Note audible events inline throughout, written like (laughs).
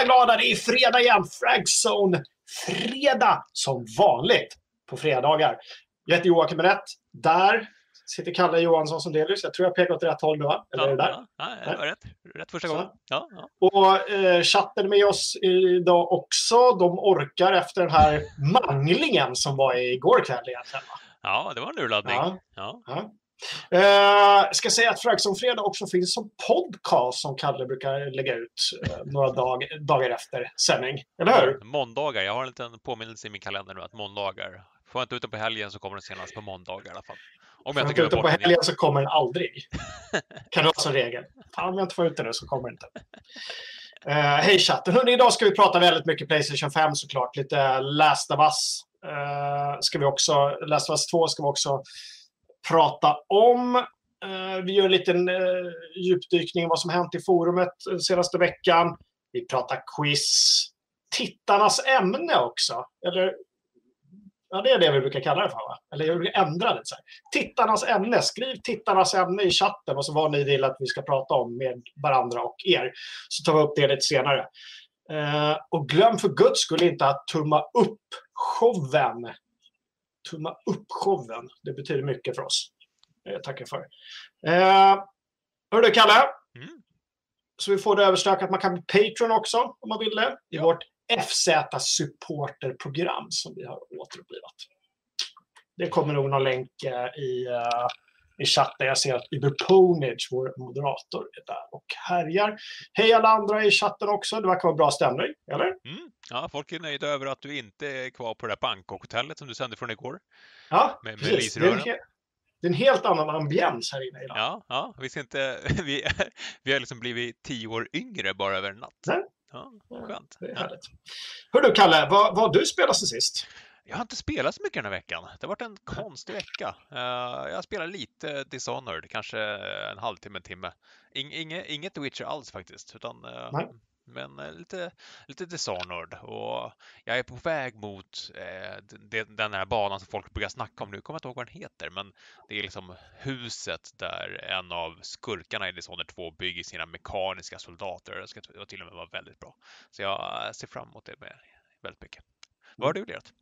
Alla glada! Det är fredag igen. Fragzone fredag som vanligt på fredagar. Jag heter Joakim Rätt. Där sitter Kalle Johansson som delvis. Jag tror jag pekar åt rätt håll nu, va? Eller ja, är det där? Ja, ja, det var rätt. Rätt första gången. Ja, ja. Och eh, chatten med oss idag också. De orkar efter den här manglingen som var igår kväll egentligen. va? ja, det var en urladdning. Ja. Ja. Eh, ska säga att Fragzone Fredag också finns som podcast som Kalle brukar lägga ut eh, några dag, dagar efter sändning. Eller hur? Måndagar. Jag har en liten påminnelse i min kalender nu att måndagar. Får jag inte ut den på helgen så kommer den senast på måndagar i alla fall. Om jag jag inte ut den på helgen så kommer den aldrig. (laughs) kan det vara som regel. Fan, om jag inte får ut den nu så kommer den inte. Eh, Hej chatten! Hörrni, idag ska vi prata väldigt mycket Playstation 5 såklart. Lite Last of Us. Uh, ska vi också, Last of Us 2 ska vi också prata om. Eh, vi gör en liten eh, djupdykning om vad som hänt i forumet den senaste veckan. Vi pratar quiz. Tittarnas ämne också. Eller Ja, det är det vi brukar kalla det för, va? Eller jag brukar ändra det så här. Tittarnas ämne. Skriv tittarnas ämne i chatten och så vad ni vill att vi ska prata om med varandra och er. Så tar vi upp det lite senare. Och glöm för guds skull inte att tumma upp showen. Tumma upp showen. Det betyder mycket för oss. Eh, tackar för. Eh, hör du, Kalle? Mm. Så vi får det överstökat. Man kan bli Patreon också om man vill det. I Ja. vårt FZ-supporterprogram som vi har återupplivat. Det kommer nog någon länk eh, i, eh, i chatten. Jag ser att Uber Ponage, vår moderator, är där och härjar. Hej alla andra i chatten också. Det verkar vara bra stämning, eller? Mm. Ja, folk är nöjda över att du inte är kvar på det där Bangkok-hotellet som du sände från igår. Ja, Med- med precis. Det är, en det är en helt annan ambiens här inne idag. Ja, ja, vi ser inte... (laughs) Vi, vi har liksom blivit tio år yngre bara över en natt. Nej. Ja, skönt. Det är Ja. härligt. Hör du, Kalle, vad, vad har du spelat sen sist? Jag har inte spelat så mycket den här veckan. Det har varit en konstig vecka. Eh, jag har spelat lite Dishonored, kanske en halvtimme, en timme. Ing, inge, inget Witcher alls faktiskt, utan eh, Nej. men eh, lite, lite Dishonored. Och jag är på väg mot eh, den, här banan som folk brukar snacka om nu. Jag kommer inte ihåg vad den heter, men det är liksom huset där en av skurkarna i Dishonored 2 bygger sina mekaniska soldater. Det ska till och med vara väldigt bra. Så jag ser fram emot det med väldigt mycket. Vad har du lirat?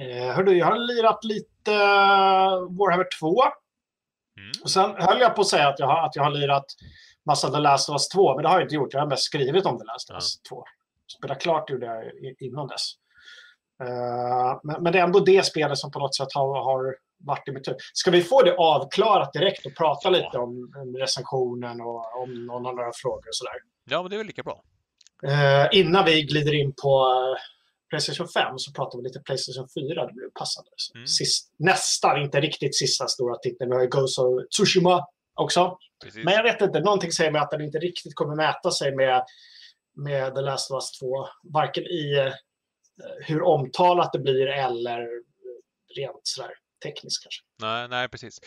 Eh, jag har lirat lite uh, Warhammer 2. Mm. Och sen höll jag på att säga att jag har, att jag har lirat massa The Last of Us 2, men det har jag inte gjort. Jag har mest skrivit om The Last of Us 2. Spela klart gjorde jag innan dess. Eh, men, men det är ändå det spelet som på något sätt har, har varit i mitt huvud. Ska vi få det avklarat direkt och prata Ja. lite om, om recensionen och om någon har några frågor och sådär? Ja, men det är väl lika bra. Eh, innan vi glider in på eh, Playstation 5 så pratar vi lite Playstation 4. Det blir passande. Mm. Sist, nästan, inte riktigt sista stora titeln. Vi har ju Ghost of Tsushima också. Precis. Men jag vet inte, någonting säger mig att den inte riktigt kommer mäta sig med, med The Last of Us 2. Varken i eh, hur omtalat det blir eller rent sådär tekniskt kanske. Nej, nej, precis.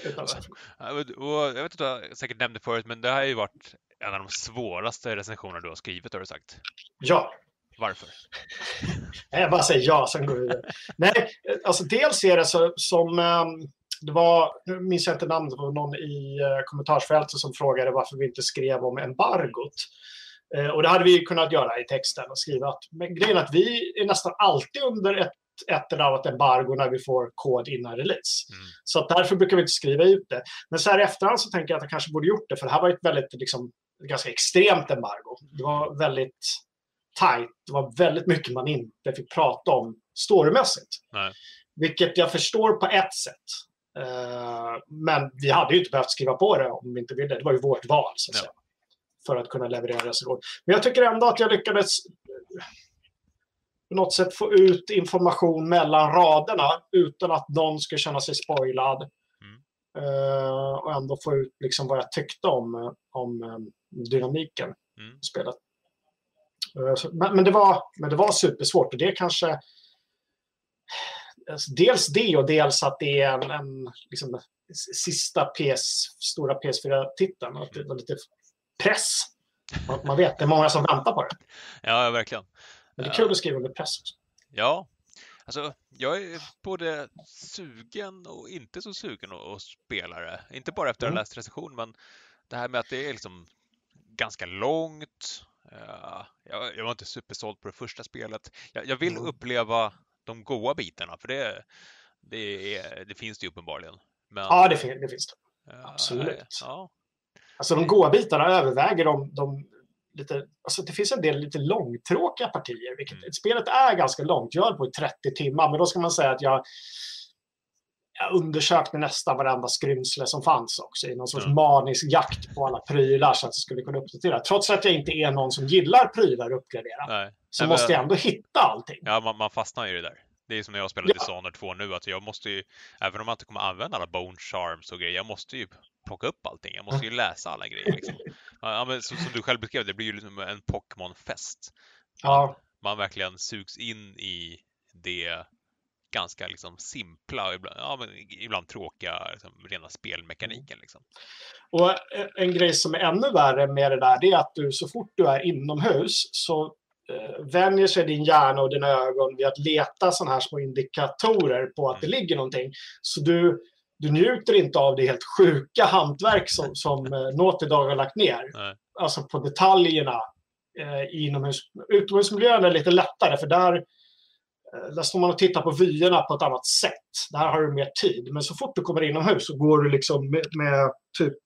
Och- och Jag vet inte jag säkert nämnde förut, men det här har ju varit en av de svåraste recensionerna du har skrivit, har du sagt. Ja, Varför? (laughs) Nej, Jag bara säger ja, sen går vi vidare. Nej, alltså dels är det så, som... ehm, det var, nu minns jag inte namnet på någon i eh, kommentarsfältet som frågade varför vi inte skrev om embargot. Eh, och det hade vi kunnat göra i texten och skriva att, men grejen är att vi är nästan alltid under ett, ett eller annat embargo när vi får kod innan release. Mm. Så därför brukar vi inte skriva ut det. Men så här i efterhand så tänker jag att jag kanske borde gjort det, för det här var ett väldigt, liksom, ganska extremt embargo. Det var väldigt tajt. Det var väldigt mycket man inte fick prata om storymässigt. Nej. Vilket jag förstår på ett sätt. Eh, men vi hade ju inte behövt skriva på det om vi inte ville. Det var ju vårt val, så att Ja. säga. För att kunna leverera recension. Men jag tycker ändå att jag lyckades eh, på något sätt få ut information mellan raderna utan att någon ska känna sig spoilad. Mm. Eh, och ändå få ut liksom vad jag tyckte om, om dynamiken Mm. i spelet. Eh, så- Men, det var, men det var supersvårt och det är kanske alltså, dels det och dels att det är en, en liksom, sista PS, stora PS4-titeln. Att det var lite press. Man, man vet, det är många som väntar på det. Ja, verkligen. Men det är kul att skriva under press också. Ja, alltså jag är både sugen och inte så sugen att, spela det. Inte bara efter att Mm. ha läst recension, men det här med att det är liksom ganska långt. Ja, jag, jag var inte supersåld på det första spelet. Jag, jag vill Mm. uppleva de goa bitarna, för det, det, är, det finns det ju uppenbarligen. Men, Ja, det, fin- det finns det. eh, absolut. Ja, Alltså de goa bitarna överväger de, de lite... Alltså det finns en del lite långtråkiga partier. Vilket, Mm. Spelet är ganska långt. Jag höll på i 30 timmar, men då ska man säga att jag jag undersökte nästan varenda skrymsle som fanns också i någon sorts Ja. manisk jakt på alla prylar så att jag skulle kunna uppdatera. Trots att jag inte är någon som gillar prylar och uppgradera nej. så Nej, men- måste jag ändå hitta allting. Ja, man, man fastnar ju i det där. Det är som när jag spelar Ja. Dishonored 2 nu, att jag måste ju, även om jag inte kommer använda alla bone charms och grejer, jag måste ju plocka upp allting. Jag måste ju läsa alla grejer. Liksom. (laughs) Ja, men som, som du själv beskrev, det blir ju liksom en Pokémon-fest. Ja, Man verkligen sugs in i det ganska liksom simpla och ibland, ja, ibland tråkiga liksom, rena spelmekaniken. Liksom. Och en grej som är ännu värre med det där, det är att du så fort du är inomhus så eh, vänjer sig din hjärna och dina ögon vid att leta sådana här små indikatorer på att det ligger någonting. Så du, du njuter inte av det helt sjuka hantverk som, som eh, Naughty Dog har lagt ner. Nej. Alltså på detaljerna eh, inomhus. Utomhusmiljön är lite lättare för där, eh, där står man och tittar på vyerna på ett annat sätt. Där har du mer tid. Men så fort du kommer inomhus så går du liksom med, med typ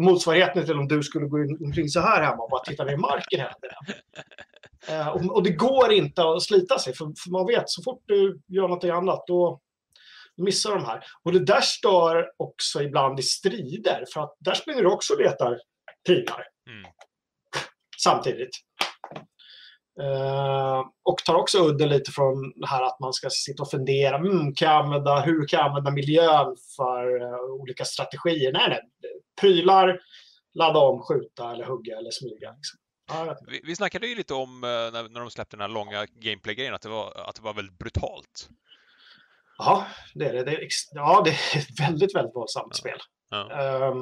motsvarigheten till om du skulle gå in omkring så här hemma och bara titta ner i marken hela tiden. Eh, och, och det går inte att slita sig, för, för man vet så fort du gör någonting annat då missar de här. Och det där stör också ibland i strider, för att där springer du också och letar pilar Mm. samtidigt. Eh, och tar också udden lite från det här att man ska sitta och fundera. Mm, kan jag använda, hur kan jag använda miljön för eh, olika strategier? Nej, nej. Prylar, ladda om, skjuta eller hugga eller smyga. Liksom. Ja, Vi, vi snackade ju lite om eh, när, när de släppte den här långa gameplay-grejen, att det, var, att det var väldigt brutalt. Ja, det är det. det är, ja, det är ett väldigt, väldigt våldsamt Ja. spel. Ja. Och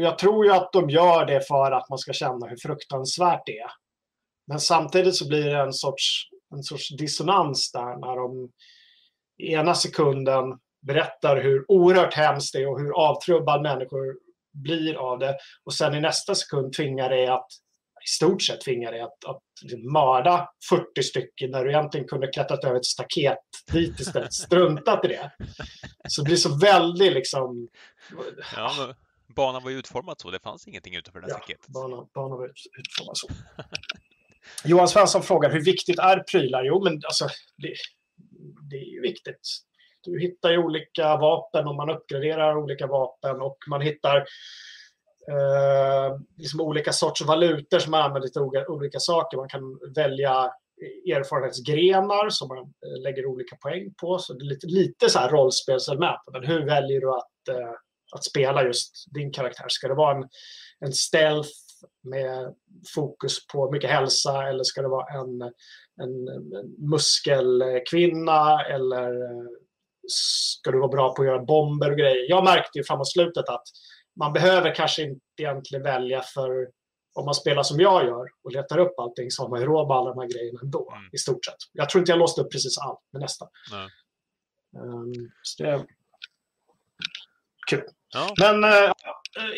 jag tror ju att de gör det för att man ska känna hur fruktansvärt det är. Men samtidigt så blir det en sorts, en sorts dissonans där när de i ena sekunden berättar hur oerhört hemskt det är och hur avtrubbad människor blir av det. Och sen i nästa sekund tvingar det att, i stort sett tvingar det att, att mörda 40 stycken när du egentligen kunde klättrat över ett staket dit istället, struntat i det. Så det blir så väldigt liksom... Ja, men banan var ju utformad så, det fanns ingenting utanför det här Ja, staketet. banan, banan var ut- utformad så. (laughs) Johan Svensson frågar hur viktigt är prylar? Jo, men alltså det, det är ju viktigt. Du hittar ju olika vapen och man uppgraderar olika vapen och man hittar eh, liksom olika sorts valutor som använder till olika, olika saker. Man kan välja erfarenhetsgrenar som man eh, lägger olika poäng på. Så det är lite, lite så här rollspelselement. Men hur väljer du att, eh, att spela just din karaktär? Ska det vara en, en stealth med fokus på mycket hälsa eller ska det vara en, en, en muskelkvinna eller eh, ska du vara bra på att göra bomber och grejer? Jag märkte ju framåt slutet att man behöver kanske inte egentligen välja för om man spelar som jag gör och letar upp allting så har man ju råd med alla de här grejerna ändå Mm. i stort sett. Jag tror inte jag låste upp precis allt, men nästan. Um, det kul. Ja, Men eh,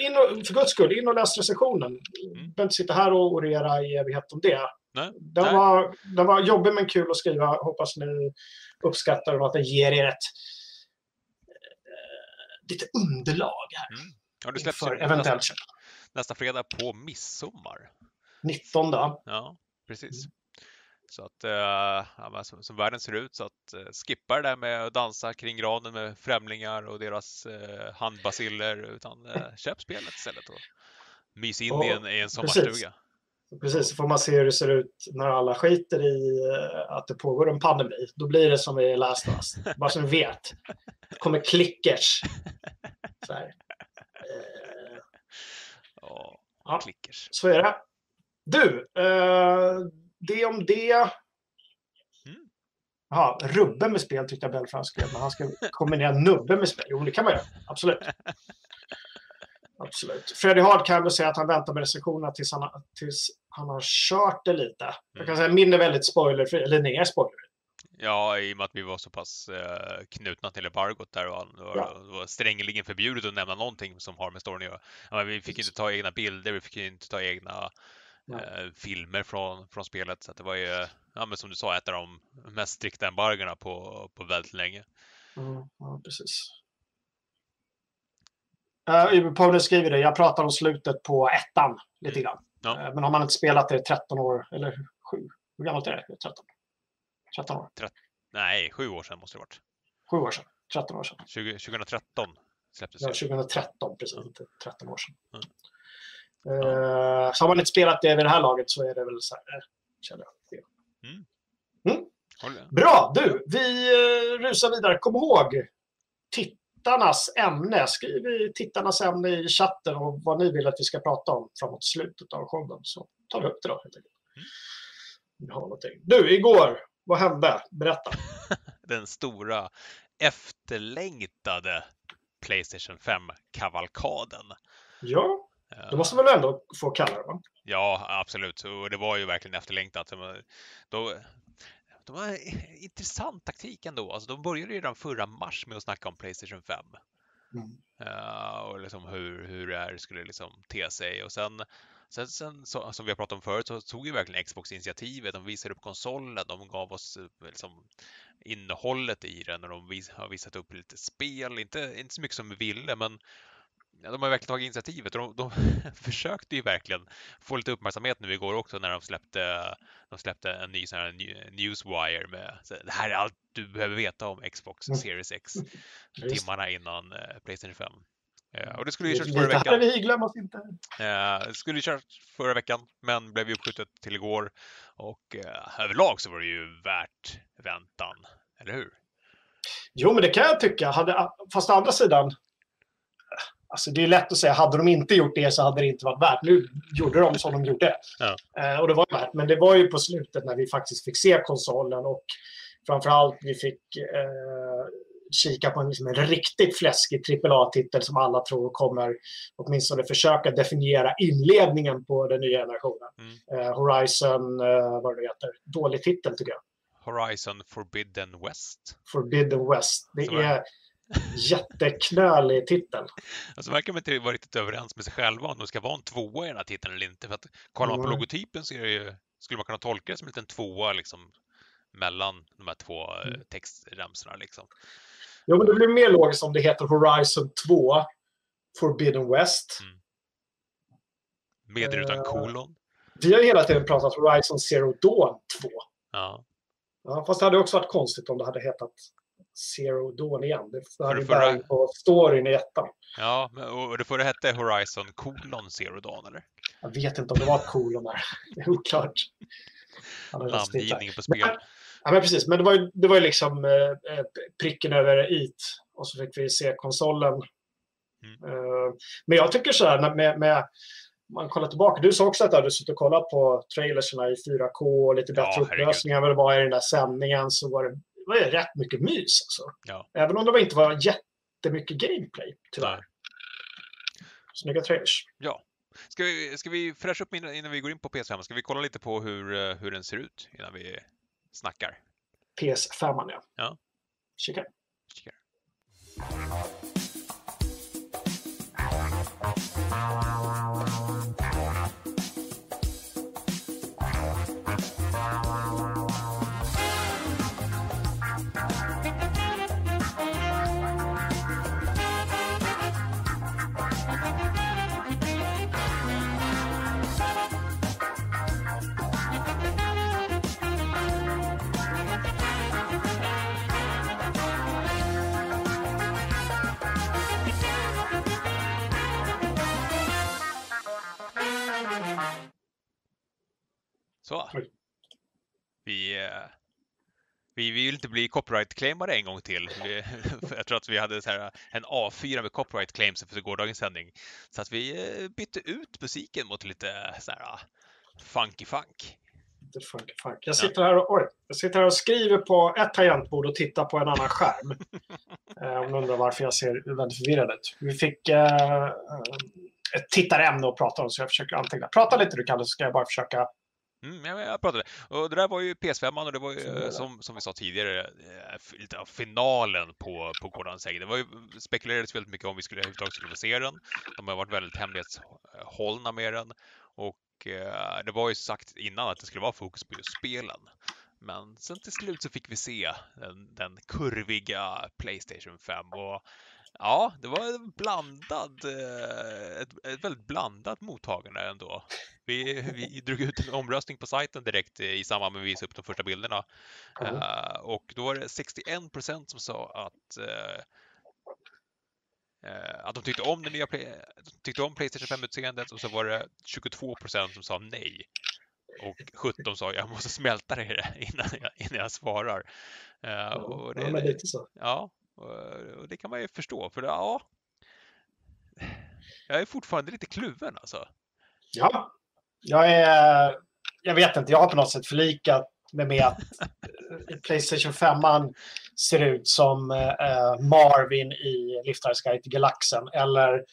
in och, för guds skull, in och läs recensionen. Mm. behöver inte sitta här och orera i evighet om det. Nej. Den, Nej. Var, den var jobbig men kul att skriva. Hoppas ni uppskattar den och att den ger er ett eh, lite underlag här mm. ja det släpps eventuellt nästa, nästa fredag på midsommar. 19 då. Ja, precis. Så att, eh, ja, som, som världen ser ut, så att eh, skippa det där med att dansa kring granen med främlingar och deras eh, handbaciller, utan eh, (laughs) köp spelet istället och mys in i, en, i en sommarstuga. Precis, så får man se hur det ser ut när alla skiter i eh, att det pågår en pandemi. Då blir det som i Last of Us. (laughs) Bara så ni vet. Det kommer klickers. Så, här. Eh, (laughs) Ja, Ja. klickers. så är det. Du, eh, det om det. Mm. Ja, rubbe med spel tyckte jag Belfrans skrev, men han ska kombinera nubbe med spel. Jo, det kan man göra. Absolut. (laughs) Absolut. Freddy Hard kan väl säga att han väntar med recensionerna tills han, tills han har kört det lite. Jag kan säga min är väldigt spoilerfri, eller nej, är spoilerfri. Ja, i och med att vi var så pass eh, knutna till embargot där och det var, Ja. var strängeligen förbjudet att nämna någonting som har med storyn att göra. Ja, men vi fick inte ta egna bilder, vi fick inte ta egna eh, filmer från, från spelet. Så det var ju, ja, men som du sa, ett av de mest strikta embargorna på, på väldigt länge. Mm, ja, precis. Uh, Paulus skriver det, jag pratar om slutet på ettan lite grann. Ja. Uh, men har man inte spelat det i 13 år, eller 7? Hur gammalt är det? 13? 13 år? 13, nej, 7 år sedan måste det varit. 7 år sedan? 13 år sedan? 20, 2013 släpptes det. Ja, 2013 precis. Inte 13 år sedan. Mm. Uh, så har man inte spelat det vid det här laget så är det väl så här, känner jag. Mm. Mm. Bra! Du, vi rusar vidare. Kom ihåg, tittarnas ämne. Skriv tittarnas ämne i chatten och vad ni vill att vi ska prata om framåt slutet av showen. Så tar vi upp det då helt enkelt. Mm. har någonting. Du, igår, vad hände? Berätta. (laughs) Den stora efterlängtade Playstation 5-kavalkaden. Ja, det måste man väl ändå få kalla det? Va? Ja, absolut. Och det var ju verkligen efterlängtat. Då, de har intressant taktik ändå. Alltså, de började redan förra mars med att snacka om Playstation 5. Mm. Uh, och liksom hur, hur det här skulle liksom te sig. Och sen, sen, sen så, som vi har pratat om förut så tog ju verkligen Xbox initiativet. De visade upp konsolen, de gav oss eh, liksom, innehållet i den och de vis, har visat upp lite spel. Inte, inte så mycket som vi ville, men ja, de har verkligen tagit initiativet och de, de (laughs) försökte ju verkligen få lite uppmärksamhet nu igår också när de släppte, de släppte en ny sån här newswire med det här är allt du behöver veta om Xbox mm. Series X timmarna innan uh, Playstation 5. Uh, och det skulle ju köras förra veckan. (laughs) Vi glömmas inte. Uh, det skulle ju köras förra veckan, men blev ju uppskjutet till igår. Och överlag så var det ju värt väntan, eller hur? Jo, men det kan jag tycka. Fast å andra sidan, Alltså det är lätt att säga, hade de inte gjort det så hade det inte varit värt. Nu gjorde de som de gjorde. Ja. Eh, och det var värt. Men det var ju på slutet när vi faktiskt fick se konsolen och framförallt vi fick eh, kika på en, liksom en riktigt fläskig AAA-titel som alla tror kommer åtminstone försöka definiera inledningen på den nya generationen. Mm. Eh, Horizon, eh, vad det heter, dålig titel tycker jag. Horizon Forbidden West. Forbidden West. Det är jätteknölig titel. Alltså verkar man inte vara riktigt överens med sig själva om det ska vara en tvåa i den här titeln eller inte. För att kollar man på logotypen så ju, skulle man kunna tolka det som en liten tvåa liksom mellan de här två eh, mm. textremsorna liksom. Jo, men det blir mer logiskt om det heter Horizon 2 Forbidden West. Mm. Med eller utan uh, kolon. Vi har hela tiden pratat Horizon Zero Dawn 2. Ja. ja. Fast det hade också varit konstigt om det hade hetat Zero Dawn igen. Det hade förra... på storyn i ettan. Ja, och det förra hette Horizon kolon Zero Dawn, eller? Jag vet inte om det var ett kolon där. (laughs) Det är oklart. Namngivning på spel. Men, ja, men precis. Men det var ju, det var ju liksom eh, pricken över it. Och så fick vi se konsolen. Mm. Uh, men jag tycker så här, med, med man kollar tillbaka. Du sa också att du hade suttit och kollat på trailerserna i 4K och lite bättre ja, upplösningar än vad det var i den där sändningen. Så var det var det rätt mycket mys. Alltså. Ja. Även om det inte var jättemycket gameplay, tyvärr. Nej. Snygga trailers. Ja. Ska vi, ska vi fräscha upp innan, innan vi går in på PS5? Ska vi kolla lite på hur, eh, hur den ser ut innan vi snackar? PS5, ja. Ja. Kika. Kika. Så. Vi, eh, vi vill inte bli copyright-claimade en gång till. Vi, (laughs) jag tror att vi hade så här en A4 med copyright claims efter gårdagens sändning. Så att vi eh, bytte ut musiken mot lite så här ah, funky funk. funky funk. Jag sitter, här och, oj, jag sitter här och skriver på ett tangentbord och tittar på en annan skärm. (laughs) eh, om undrar varför jag ser väldigt förvirrad ut. Vi fick eh, ett tittarämne att prata om så jag försöker anteckna. Prata lite du Kalle så ska jag bara försöka Mm, ja, jag pratade. Och det där var ju PS5 och det var ju som, som vi sa tidigare eh, lite av finalen på, på gårdagens ägg. Det var ju, spekulerades väldigt mycket om vi skulle överhuvudtaget skulle få se den. De har varit väldigt hemlighetshållna med den. Och och eh, det var ju sagt innan att det skulle vara fokus på just spelen. Men sen till slut så fick vi se den, den kurviga Playstation 5 och ja, det var en blandad, eh, ett, ett väldigt blandat mottagande ändå. Vi, vi drog ut en omröstning på sajten direkt i samband med att visa upp de första bilderna. Mm. Uh, och då var det 61 procent som sa att uh, att de tyckte om, den nya tyckte om Playstation 5-utseendet och så var det 22 procent som sa nej. Och 17 sa jag måste smälta det (laughs) innan jag, innan jag svarar. Ja, och det, ja, men lite så. Ja, och det kan man ju förstå. För ja, jag är fortfarande lite kluven alltså. Ja, jag är... Jag vet inte, jag har på något sätt förlikat mig med att Playstation 5 ser ut som eh, Marvin i Liftarens guide till galaxen eller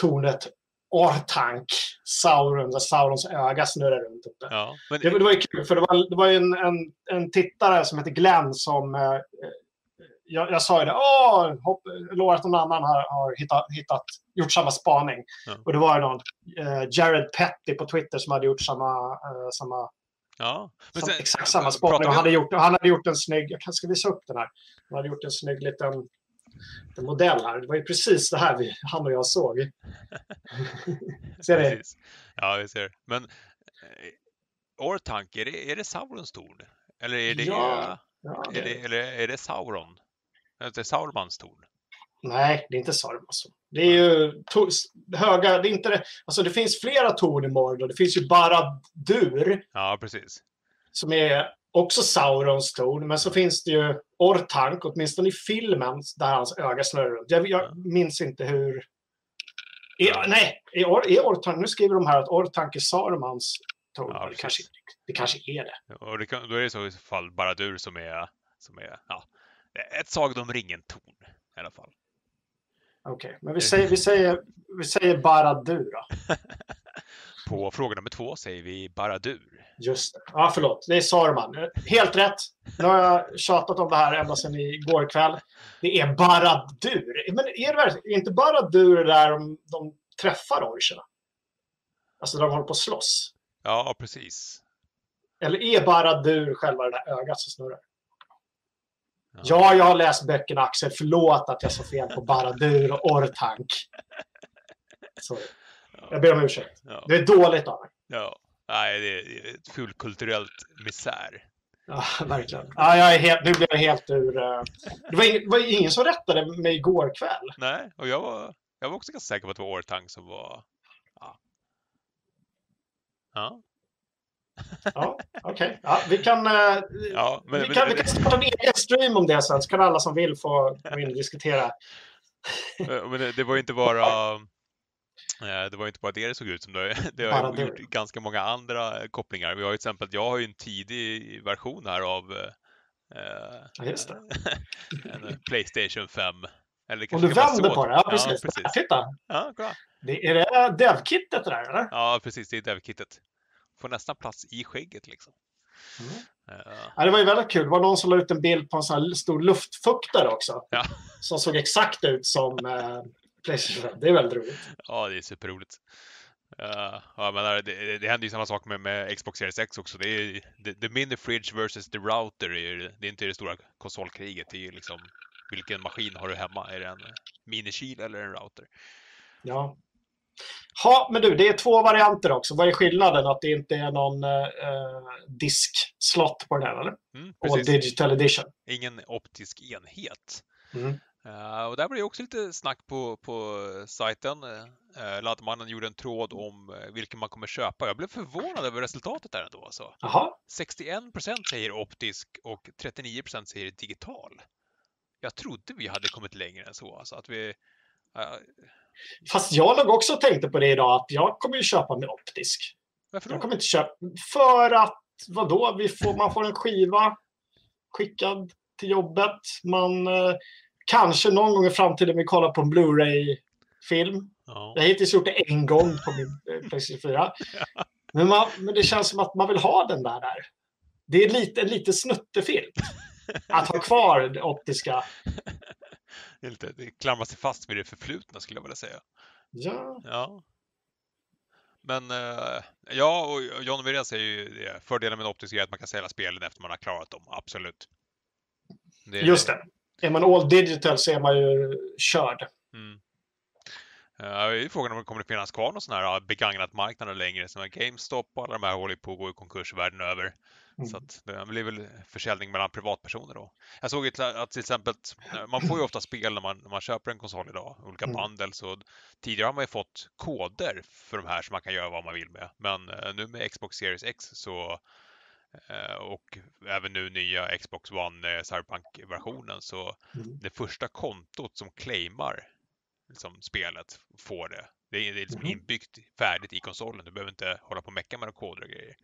tornet Ortank, Sauron, där Saurons öga snurrar runt uppe. Ja, men... det, det, var ju kul, för det var, det var ju en, en, en tittare som heter Glenn som... Eh, jag, jag, sa ju det, åh, hopp, lovar att någon annan har, har hittat, hittat, gjort samma spaning. Ja. Och det var någon, eh, Jared Petty på Twitter som hade gjort samma, eh, samma Ja, sen, exakt samma spaning. Han hade, gjort, han hade gjort en snygg, jag kanske ska visa upp den här. Han hade gjort en snygg liten, liten modell här. Det var ju precis det här vi, han och jag såg. (laughs) ser ni? Ja, vi ser. Men eh, Ortank, är det, är det Saurons torn? Eller är det, ja, ja, är det, eller är det Sauron? Är det Saurmans torn? Nej, det är inte Saurmans torn. Det är ju höga, det är inte det. Alltså det finns flera torn i Mordor. Det finns ju Barad-dur. Ja, precis. Som är också Saurons torn. Men så finns det ju Ortank, åtminstone i filmen, där hans öga snurrar runt. Jag, jag minns inte hur... Är, nej, är, Or, är Ortank... Nu skriver de här att Ortank är Sarumans torn. Ja, det, kanske, det kanske är det. Och det kan, då är det så i så fall Baradur som är, som är ja, ett Sagan om ringen-torn i alla fall. Okej, okay, men vi säger, vi säger, vi säger Baradur då. (laughs) På fråga nummer två säger vi Baradur. Just det. Ja, förlåt. Det är Saruman. Helt rätt. Nu har jag tjatat om det här ända sedan igår kväll. Det är Baradur. Men är det verkligen inte Baradur där de, de träffar orcherna? Alltså där de håller på att slåss? Ja, precis. Eller är Baradur själva det där ögat som snurrar? Ja. ja, jag har läst böckerna Axel. Förlåt att jag sa fel på Baradur och Ortank. Sorry. Jag ber om ursäkt. Ja. Det är dåligt av mig. Ja, nej, det är ett fullkulturellt misär. Ja, verkligen. Ja, jag är helt, nu blir jag helt ur... Uh... Det var, ing, var ingen som rättade mig igår kväll. Nej, och jag var, jag var också ganska säker på att det var Ortank som var... Ja. Ja. Ja, (laughs) okej. Okay. Ja, vi kan, uh, ja, men, vi, kan, men, vi kan starta en egen stream om det sen, så kan alla som vill få gå in och diskutera. (laughs) men det, det var ju inte bara... Det var inte bara det det såg ut som. Det, det har Bara gjort ganska många andra kopplingar. Vi har ju till exempel, jag har ju en tidig version här av eh, just det. en Playstation 5. Eller Om du vänder på det? Ja, precis. Ja, precis. Titta! Ja, bra. Det, är det dev-kittet där, eller? Ja, precis. Det är dev-kittet. Får nästan plats i skägget liksom. Mm. Uh. Ja, det var ju väldigt kul. Det var någon som la ut en bild på en sån här stor luftfuktare också. Ja. Som såg exakt ut som eh, Playstation Det är väldigt roligt. Ja, det är superroligt. Uh, ja, men det, det, det händer ju samma sak med, med Xbox Series X också. Det är the, the mini fridge versus the router. Är, det är inte det stora konsolkriget. Det är liksom vilken maskin har du hemma? Är det en minikyl eller en router? Ja. Ha, men du, det är två varianter också. Vad är skillnaden? Att det inte är någon uh, diskslott på den här, eller? Mm, Och digital edition. Ingen optisk enhet. Mm. Uh, och där var det också lite snack på, på sajten. Uh, Laddmannen gjorde en tråd om uh, vilken man kommer köpa. Jag blev förvånad över resultatet där ändå. Alltså. Aha. 61% säger optisk och 39% säger digital. Jag trodde vi hade kommit längre än så. Alltså att vi, Fast jag låg också och tänkte på det idag att jag kommer ju köpa med optisk. Varför då? Jag kommer inte köpa för att vadå? Vi får, man får en skiva skickad till jobbet. Man kanske någon gång i framtiden vill kolla på en Blu-ray-film. Ja. Jag har hittills gjort det en gång på min eh, Playstation 4. Ja. (laughs) Men, man, men det känns som att man vill ha den där. där. Det är lite, en liten snuttefilm. Att ha kvar det optiska. Det, är lite, det klamrar sig fast vid det förflutna skulle jag vilja säga. Ja. ja. Men uh, ja, och John Wiren säger ju det. Fördelen med optisk är att man kan sälja spelen efter man har klarat dem, absolut. Det Just det. Är man all digital så är man ju körd. Mm. Uh, frågan om det kommer att finnas kvar någon sån här begagnat marknader längre. Som GameStop och alla de här håller på att gå i konkurs världen över. Mm. Så att det blir väl försäljning mellan privatpersoner då. Jag såg att till exempel, man får ju ofta spel när man, när man köper en konsol idag, olika mm. bundles. Och tidigare har man ju fått koder för de här som man kan göra vad man vill med. Men uh, nu med Xbox Series X så uh, och även nu nya Xbox One Cyberpunk-versionen så mm. det första kontot som claimar liksom, spelet får det. Det är, det är liksom mm. inbyggt färdigt i konsolen. Du behöver inte hålla på och mecka med koder och grejer.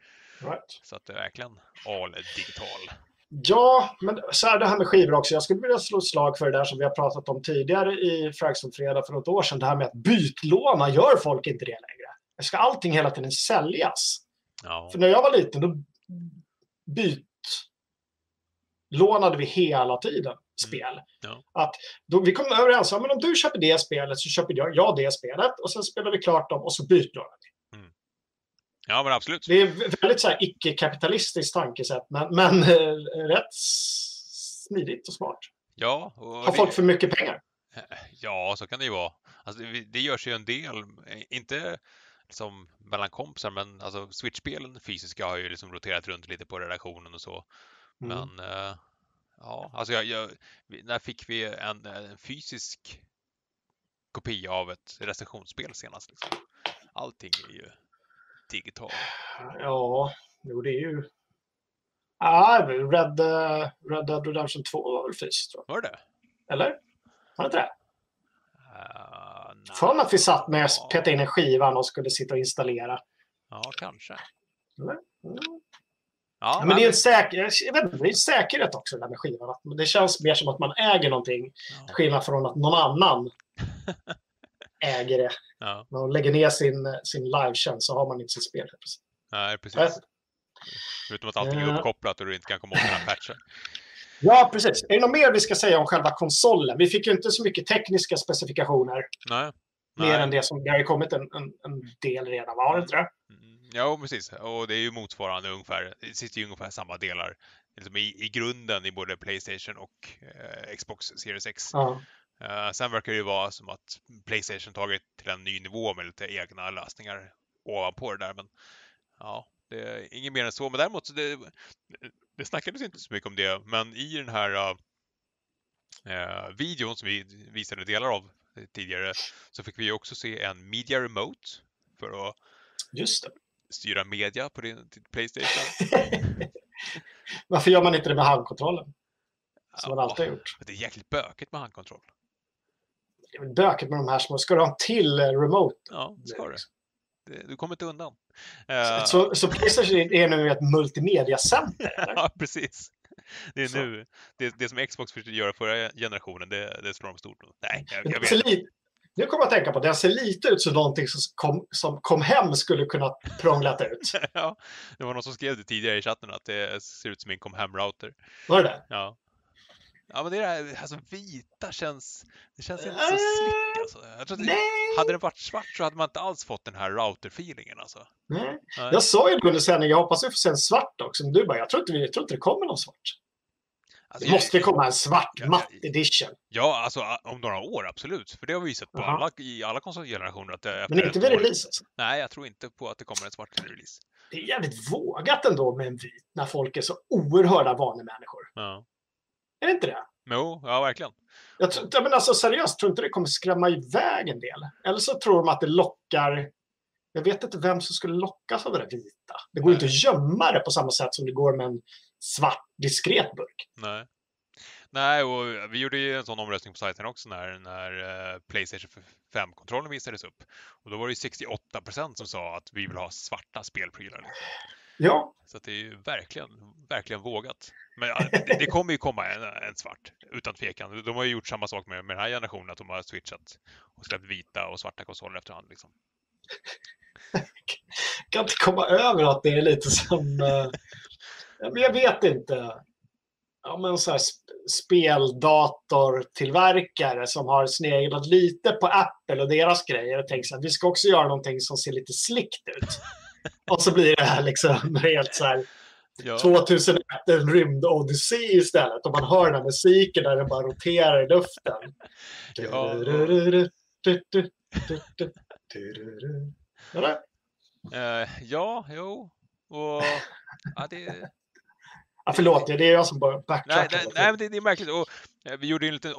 Right. Så att det är verkligen all digital. Ja, men så är det här med skivor också. Jag skulle vilja slå ett slag för det där som vi har pratat om tidigare i Fragston Fredag för något år sedan. Det här med att bytlåna, gör folk inte det längre? Ska allting hela tiden säljas? Ja. För när jag var liten, då bytlånade vi hela tiden spel. Mm. Ja. Att då, vi kom överens om att om du köper det spelet så köper jag, jag det spelet och sen spelar vi klart dem och så bytlånar vi. Ja, men absolut. Det är väldigt så här icke-kapitalistiskt tankesätt, men, men äh, rätt smidigt och smart. Ja. Och Har folk för mycket pengar? Ja, så kan det ju vara. Alltså, det, det görs ju en del, inte liksom mellan kompisar, men alltså Switch-spelen fysiska har ju liksom roterat runt lite på redaktionen och så. Mm. Men uh, Ja, alltså jag, jag, när fick vi en, en, fysisk kopia av ett recensionsspel senast? Liksom? Allting är ju digitalt. Ja, jo det är ju... Ah, Red, uh, Red Dead Redemption 2 var väl fysiskt? Tror jag. Var det Eller? Var det inte det? Uh, För mig att vi satt med och petade in en skivan och skulle sitta och installera. Ja, kanske. Mm. Ja, men det är en säker, jag vet inte, det är en säkerhet också det där med skivan. Det känns mer som att man äger någonting. Ja. skillnad från att någon annan (laughs) äger det. Ja. När man lägger ner sin, sin livetjänst så har man inte sitt spel. Nej, precis. Förutom att allting är uppkopplat och du inte kan komma åt den här patchen. (laughs) Ja, precis. Är det något mer vi ska säga om själva konsolen? Vi fick ju inte så mycket tekniska specifikationer. Nej. Mer Nej. än det som, det har ju kommit en, en, en del redan, var det inte det? Mm. Ja, precis. Och det är ju motsvarande ungefär, det sitter ju ungefär samma delar liksom i, i grunden i både Playstation och eh, Xbox Series X. Ja. Uh, sen verkar det ju vara som att Playstation tagit till en ny nivå med lite egna lösningar ovanpå det där. Men ja, det är inget mer än så. Men däremot, det, det snackades inte så mycket om det, men i den här uh, videon som vi visade delar av tidigare så fick vi också se en Media Remote för att styra media på din, Playstation. (laughs) Varför gör man inte det med handkontrollen? Som ja, man alltid har gjort. Det är jäkligt bökigt med handkontroll. Bökigt med de här små. Ska du ha en till eh, remote? Ja, det ska du. Du kommer inte undan. Så, så, så Playstation är nu ett multimediacenter? (laughs) ja, precis. Det är så. nu, det, det som Xbox försökte göra förra generationen, det, det slår de stort. Nej, jag, jag vet. Nu kommer jag att tänka på att den ser lite ut som någonting som kom, som kom hem skulle kunna prånglat ut. (laughs) ja, det var någon som skrev det tidigare i chatten att det ser ut som en kom hem-router. Var det det? Ja. Ja, men det där alltså vita känns, det känns inte så slick alltså. Jag tror att hade den varit svart så hade man inte alls fått den här router-feelingen alltså. Nej. Nej. Jag sa ju under sändningen, jag hoppas vi får se en svart också, men du bara, jag tror inte, jag tror inte det kommer någon svart. Alltså, det måste jag, komma en svart matt edition. Ja, alltså om några år absolut. För det har vi sett på alla, i alla konsolgenerationer. Att det Men inte vid release alltså? Nej, jag tror inte på att det kommer en svart release. Det är jävligt vågat ändå med en vit när folk är så oerhörda vanemänniskor. Ja. Är det inte det? Jo, ja verkligen. Jag, tror, men alltså, seriöst, tror inte det kommer skrämma iväg en del? Eller så tror de att det lockar... Jag vet inte vem som skulle lockas av det där vita. Det går Nej. inte att gömma det på samma sätt som det går med en svart diskret burk. Nej. Nej, och vi gjorde ju en sån omröstning på sajten också när, när uh, Playstation 5-kontrollen visades upp. Och då var det 68 procent som sa att vi vill ha svarta spelprylar. Ja. Så det är ju verkligen, verkligen vågat. Men det, det kommer ju komma en, en, svart, utan tvekan. De har ju gjort samma sak med, med den här generationen, att de har switchat och släppt vita och svarta konsoler efterhand. Liksom. (laughs) kan inte komma över att det är lite som... Uh, jag vet inte. Ja, men så här, speldatortillverkare som har sneglat lite på Apple och deras grejer och tänkt att vi ska också göra någonting som ser lite slickt ut. (laughs) och så blir det här liksom helt så här ja. 2001 en rymdodyssé istället. Och man hör den här musiken där den bara roterar i luften. (laughs) Ja. Eller? Uh, ja, jo. Och, ja, det... Ja, förlåt, det är jag som bara backtrackar. Nej, nej, nej men det, det, är märkligt. Och, vi gjorde en liten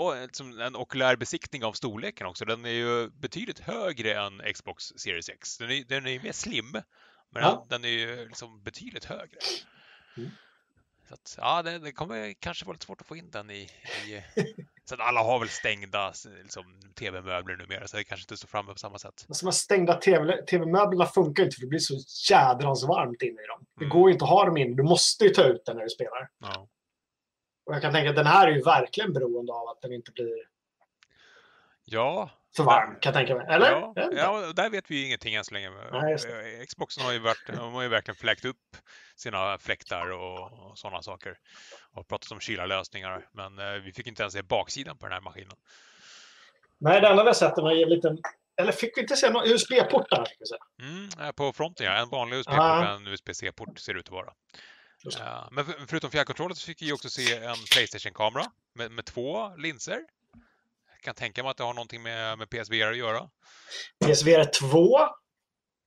en okulär besiktning av storleken också. Den är ju betydligt högre än Xbox Series X. Den är, den är mer slim, men ja. den, den, är ju liksom betydligt högre. Mm. Så att, ja, det, det, kommer kanske vara lite svårt att få in den i... i (laughs) så att alla har väl stängda liksom, tv-möbler numera, så det kanske inte står framme på samma sätt. Alltså, de stängda tv-möblerna funkar inte, för det blir så jädrans varmt inne i dem. Det mm. går ju inte att ha dem inne, du måste ju ta ut den när du spelar. Ja. Och jag kan tänka att den här är ju verkligen beroende av att den inte blir Ja. För varm kan jag tänka mig. Eller? Ja, ja där vet vi ju ingenting än så länge. Nej, eh, Xboxen har ju, varit, de har ju verkligen fläkt upp sina fläktar och, och sådana saker. Och pratat om kylarlösningar. Men eh, vi fick inte ens se baksidan på den här maskinen. Nej, det enda vi har sett är en liten eller fick vi inte se någon USB-port där? Mm, på fronten ja, en vanlig USB-port och en USB-C-port ser det ut att vara. Men förutom fjärrkontrollen så fick vi också se en Playstation-kamera med, med två linser kan tänka mig att det har någonting med, med PSVR att göra. PSVR 2.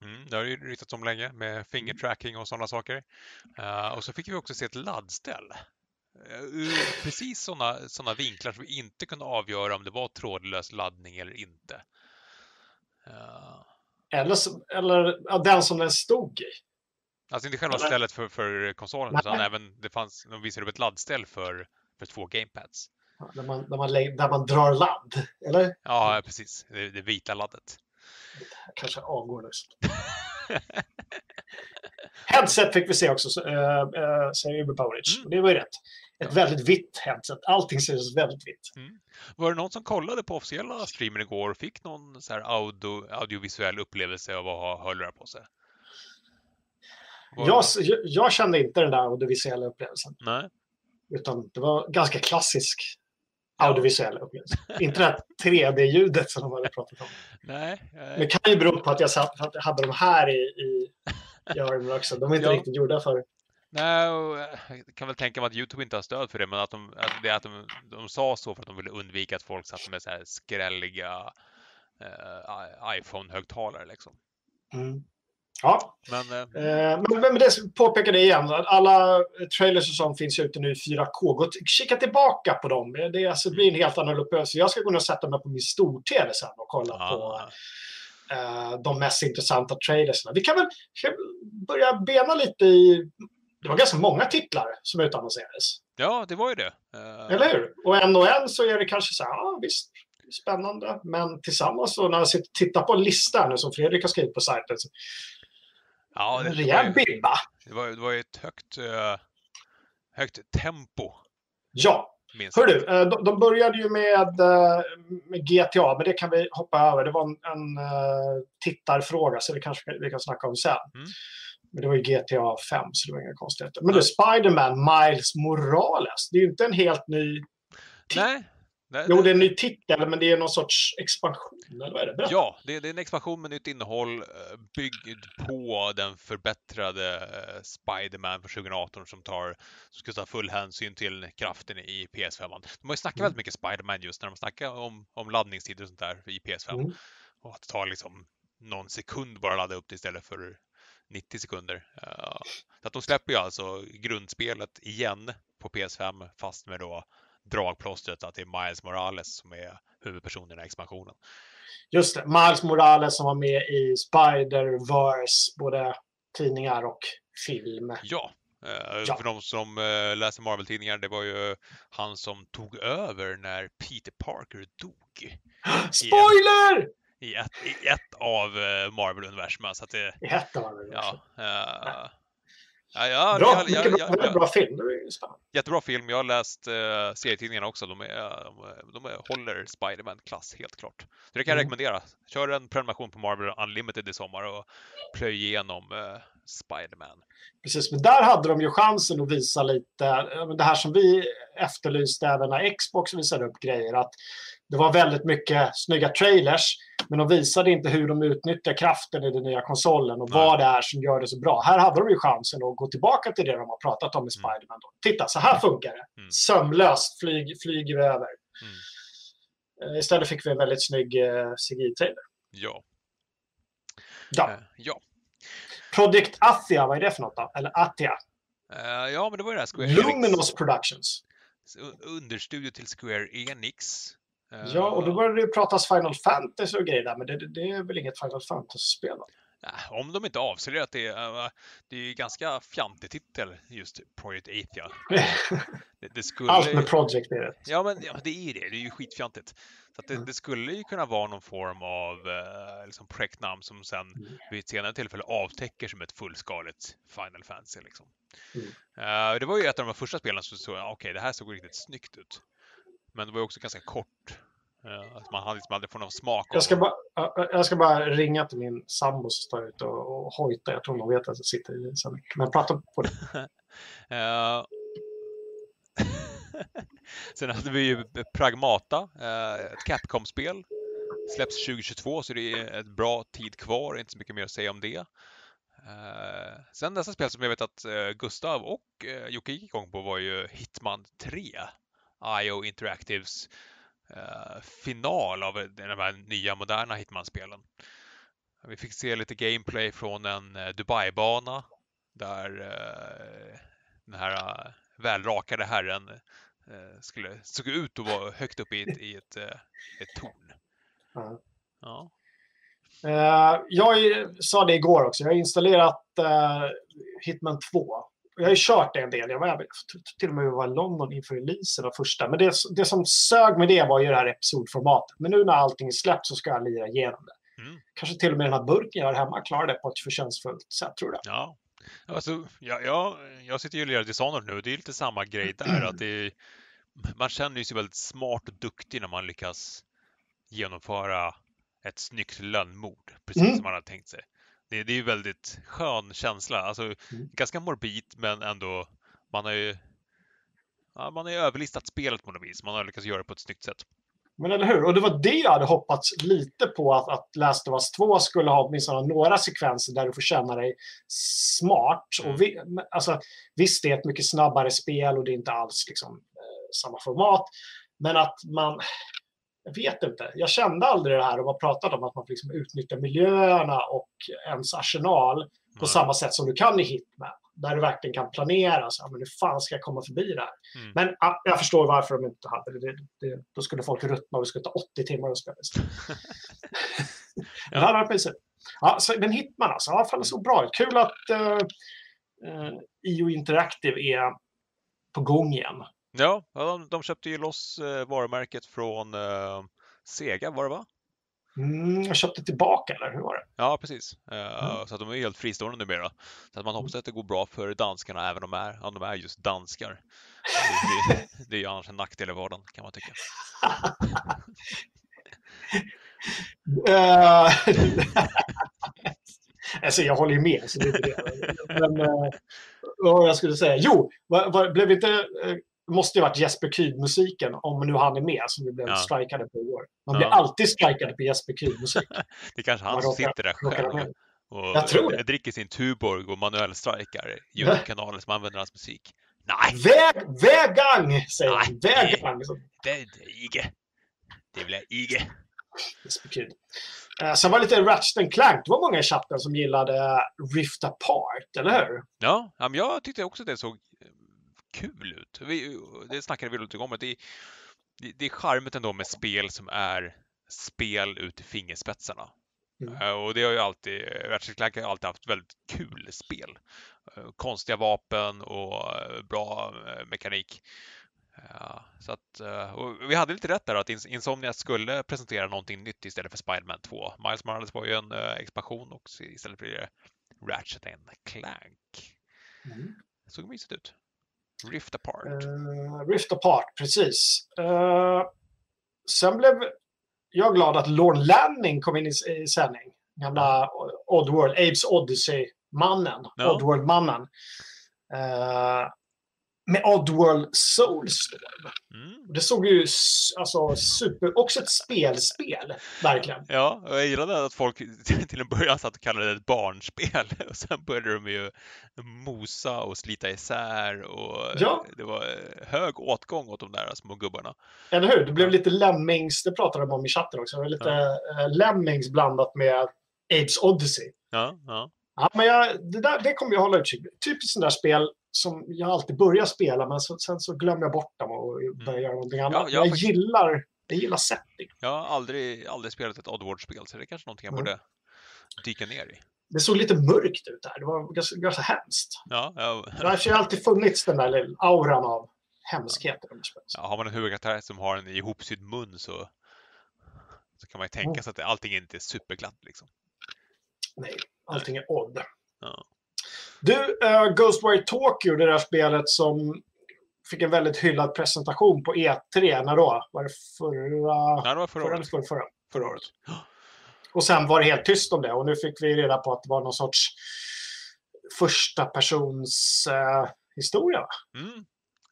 Mm, det har ju ryktats om länge med finger tracking och sådana saker. Uh, och så fick vi också se ett laddställ. Uh, precis sådana såna vinklar som vi inte kunde avgöra om det var trådlös laddning eller inte. Uh, eller, eller ja, den som den stod i. Alltså inte själva eller? stället för, för konsolen, utan även det fanns, de visade upp ett laddställ för, för två gamepads. Där man, där, man, där man drar ladd, eller? Ja, precis. Det, det vita laddet. Kanske avgår nu. (laughs) headset fick vi se också, äh, äh, säger Uber Powerage. Mm. Det var ju rätt. Ett ja. väldigt vitt headset. Allting ser väldigt vitt. Mm. Var det någon som kollade på officiella streamen igår och fick någon så här audio, audiovisuell upplevelse av att ha hörlurar på sig? Jag, jag, kände inte den där audiovisuella upplevelsen. Nej. Utan det var ganska klassisk audiovisuell upplevelse. Inte det här 3D-ljudet som de hade pratat om. Nej. Eh. Men det kan ju bero på att jag satt, att jag hade de här i, i, i öronen också. De är inte ja. riktigt gjorda för Nej, jag eh, kan väl tänka mig att Youtube inte har stöd för det, men att de, att det att de, de sa så för att de ville undvika att folk satt med så här skrälliga eh, iPhone-högtalare liksom. Mm. Ja, men, eh, eh men, men det påpekar det igen. Alla trailers och sånt finns ute nu i 4K. Gå kika tillbaka på dem. Det, alltså, det blir en helt annan upplevelse. Jag ska gå och sätta mig på min stor-tv sen och kolla ah. på eh, de mest intressanta trailersna. Vi kan väl börja bena lite i... Det var ganska många titlar som utannonserades. Ja, det var ju det. Uh... Eller hur? Och en och en så är det kanske så här, ja visst, spännande. Men tillsammans så när jag tittar på listan som Fredrik har skrivit på sajten så Ja, det, en rejäl bibba. Det var, det var ett högt, uh, högt tempo. Ja. Hör du, uh, de, de, började ju med, uh, med, GTA, men det kan vi hoppa över. Det var en, en tittarfråga, så det kanske vi kan snacka om sen. Mm. Men det var ju GTA 5, så det var inga konstigheter. Men du, Spiderman, Miles Morales. Det är ju inte en helt ny... Nej, Nej, jo, det är en ny titel, men det är någon sorts expansion, eller vad är det? Ja, det är, det är, en expansion med nytt innehåll eh, byggd på den förbättrade eh, Spiderman från 2018 som, tar, som ska ta full hänsyn till kraften i PS5. De har ju snackat mm. väldigt mycket Spiderman just när de snackar om, om laddningstider och sånt där i PS5. Mm. Och att det tar liksom någon sekund bara att ladda upp det istället för 90 sekunder. Uh, så att de släpper ju alltså grundspelet igen på PS5 fast med då dragplåstret att det är Miles Morales som är huvudpersonen i expansionen. Just det, Miles Morales som var med i Spider-Verse, både tidningar och film. Ja, eh, ja. För de som eh, läser Marvel-tidningar, det var ju han som tog över när Peter Parker dog. Spoiler! I ett, i ett av eh, Marvel-universumen. I ett av Marvel-universum. Ja, Ja, ja, bra, jag, jag, jag, jag, bra film. Jättebra film. Jag har läst uh, serietidningarna också. De, är, de, de är, håller Spiderman-klass, helt klart. Så det kan jag mm. rekommendera. Kör en prenumeration på Marvel Unlimited i sommar och plöj igenom uh, Spiderman. Precis, men där hade de ju chansen att visa lite, det här som vi efterlyste även när Xbox visade upp grejer, att det var väldigt mycket snygga trailers, men de visade inte hur de utnyttjar kraften i den nya konsolen och Nej. vad det är som gör det så bra. Här hade de ju chansen att gå tillbaka till det de har pratat om i mm. Spiderman. Då. Titta, så här funkar det. Mm. Sömlöst flyg, flyger vi över. Mm. Eh, istället fick vi en väldigt snygg eh, CGI-trailer. Ja. Ja. Uh, ja. Project Athia, vad är det för något då? Eller Athia? Uh, ja, men det var ju det här Square Luminous Enix. Productions. Understudio till Square Enix. Ja, och då började det pratas Final Fantasy och grejer där, men det, det är väl inget Final Fantasy-spel? Om de inte avslöjar att det är, det är ganska fjantig titel, just Project Athia. (laughs) det, det skulle... Allt med Project är det. Ja, men ja, det är det. Det är ju skitfjantigt. Så det, mm. det, skulle ju kunna vara någon form av eh, liksom projektnamn som sen mm. vid ett senare tillfälle avtäcker som ett fullskaligt Final Fantasy. Liksom. Mm. Det var ju ett av de första spelen som såg, okej, okay, det här såg riktigt snyggt ut. Men det var också ganska kort. Uh, man hade liksom aldrig fått någon smak jag ska, bara, jag ska bara ringa till min sambo som står ute och, och hojtar. Jag tror hon vet att jag sitter i sändning. Men prata på det. uh, (laughs) (laughs) Sen hade vi ju Pragmata, ett Capcom-spel. Släpps 2022 så det är ett bra tid kvar, inte så mycket mer att säga om det. Sen nästa spel som jag vet att Gustav och Jocke gick igång på var ju Hitman 3. IO Interactives uh, final av de här nya moderna Hitman-spelen. Vi fick se lite gameplay från en uh, Dubai-bana där uh, den här välrakade herren skulle, såg ut att vara högt upp i ett, i ett, ett torn. Ja. ja. jag sa det igår också, jag har installerat Hitman 2 jag har ju kört det en del. Jag var till och med var i London inför releasen av första. Men det, det som sög med det var ju det här episodformatet. Men nu när allting är släppt så ska jag lira igenom det. Mm. Kanske till och med den här burken jag har hemma klarar det på ett förtjänstfullt sätt, tror du? Ja. Alltså, ja, ja, jag sitter ju och lirar Dishonored nu. Det är lite samma grej där. Att det är, man känner sig väldigt smart och duktig när man lyckas genomföra ett snyggt lönnmord, precis mm. som man hade tänkt sig. Det, det är ju väldigt skön känsla, alltså mm. ganska morbid men ändå, man har ju ja, man har ju överlistat spelet på något vis, man har lyckats göra det på ett snyggt sätt. Men eller hur? Och det var det jag hade hoppats lite på att, att Last of Us 2 skulle ha åtminstone några sekvenser där du får känna dig smart. Mm. Och vi, alltså, visst, det är ett mycket snabbare spel och det är inte alls liksom, eh, samma format. Men att man, jag vet inte. Jag kände aldrig det här och var pratat om att man får liksom utnyttja miljöerna och ens arsenal mm. på samma sätt som du kan i Hitman. Där du verkligen kan planera. Så, men hur fan ska jag komma förbi det här? Mm. Men ja, jag förstår varför de inte hade det. det, det då skulle folk ruttna och det skulle ta 80 timmar att spela. ja. (laughs) det hade varit Ja, så, men Hitman alltså, ja, fan det såg bra ut. Kul att uh, uh, IO Interactive är på gång igen. Ja, de, de köpte ju loss eh, varumärket från eh, Sega, var det va? Mm, jag köpte tillbaka, eller hur var det? Ja, precis. Eh, mm. Så att de är helt fristående numera. Så att man hoppas att det går bra för danskarna, även om de är, om de är just danskar. Det, det, (laughs) det är ju annars en nackdel i vardagen, kan man tycka. (laughs) alltså, jag håller ju med. Så det är det. Men vad jag skulle säga? Jo, var, var, blev inte det måste ju varit Jesper Kyd-musiken, om nu han är med, som vi blev ja. strikade på i år. Man blir alltid strikade på Jesper Kyd-musik. (laughs) det är kanske han som sitter där själv och jag tror det. dricker sin Tuborg och manuell strikar Youtube-kanalen som använder hans musik. Nej! Väg, vägang, säger han. Vägang. Det, det, det, Ige. Det blir Ige. Jesper Kyd. Uh, sen var det lite Ratchet Clank. Det var många i chatten som gillade Rift Apart, eller hur? Ja, jag tyckte också det såg kul ut. Vi, det snackade vi lite om, att det, det, det är charmet ändå med spel som är spel ut i fingerspetsarna. Mm. Uh, och det har ju alltid, Ratchet Clank har alltid haft väldigt kul spel. Uh, konstiga vapen och uh, bra mekanik. så att, vi hade lite rätt där att Insomnia skulle presentera någonting nytt istället för Spiderman 2. Miles Morales var ju en expansion och istället blir det Ratchet Clank. Mm. Det såg mysigt ut. Rift Apart. Uh, Rift Apart, precis. Uh, sen blev jag glad att Lorne Lanning kom in i, i sändning. Gamla Oddworld, Apes Odyssey mannen, Ja. Oddworld-mannen. Eh, med Oddworld Soulstorm. Mm. Det såg ju alltså, super... Också ett spelspel, verkligen. Ja, och jag gillade att folk (laughs) till en början satt och kallade det ett barnspel (laughs) och sen började de ju mosa och slita isär och Ja. det var hög åtgång åt de där små gubbarna. Eller hur? Det blev lite Lemmings, det pratade de om i chatten också. Det var lite eh, Lemmings blandat med Apes Odyssey. Ja, ja. Ja, men jag, det, där, det kommer jag hålla utkik. Typiskt sådana där spel som jag alltid börjar spela, men så, sen så glömmer jag bort dem och börjar göra någonting annat. Mm. Ja, jag jag, gillar, jag gillar setting. Jag har aldrig, aldrig spelat ett Oddworld-spel så det är kanske någonting jag Mm. borde dyka ner i. Det såg lite mörkt ut där. Det var ganska, ganska hemskt. Ja, ja, Det har alltid funnits den där lilla auran av hemskhet i de ja, har man en huvudkaraktär som har en ihopsydd mun så, så kan man ju tänka Mm. sig att allting inte är superglatt liksom. Nej, allting är odd. Ja. Du, uh, Ghostwire Tokyo, det där spelet som fick en väldigt hyllad presentation på E3. När då? Var det förra, Nej, det var förra förra, året. förra, förra, förra året? Och sen var det helt tyst om det och nu fick vi reda på att det var någon sorts första persons eh, historia. Mm.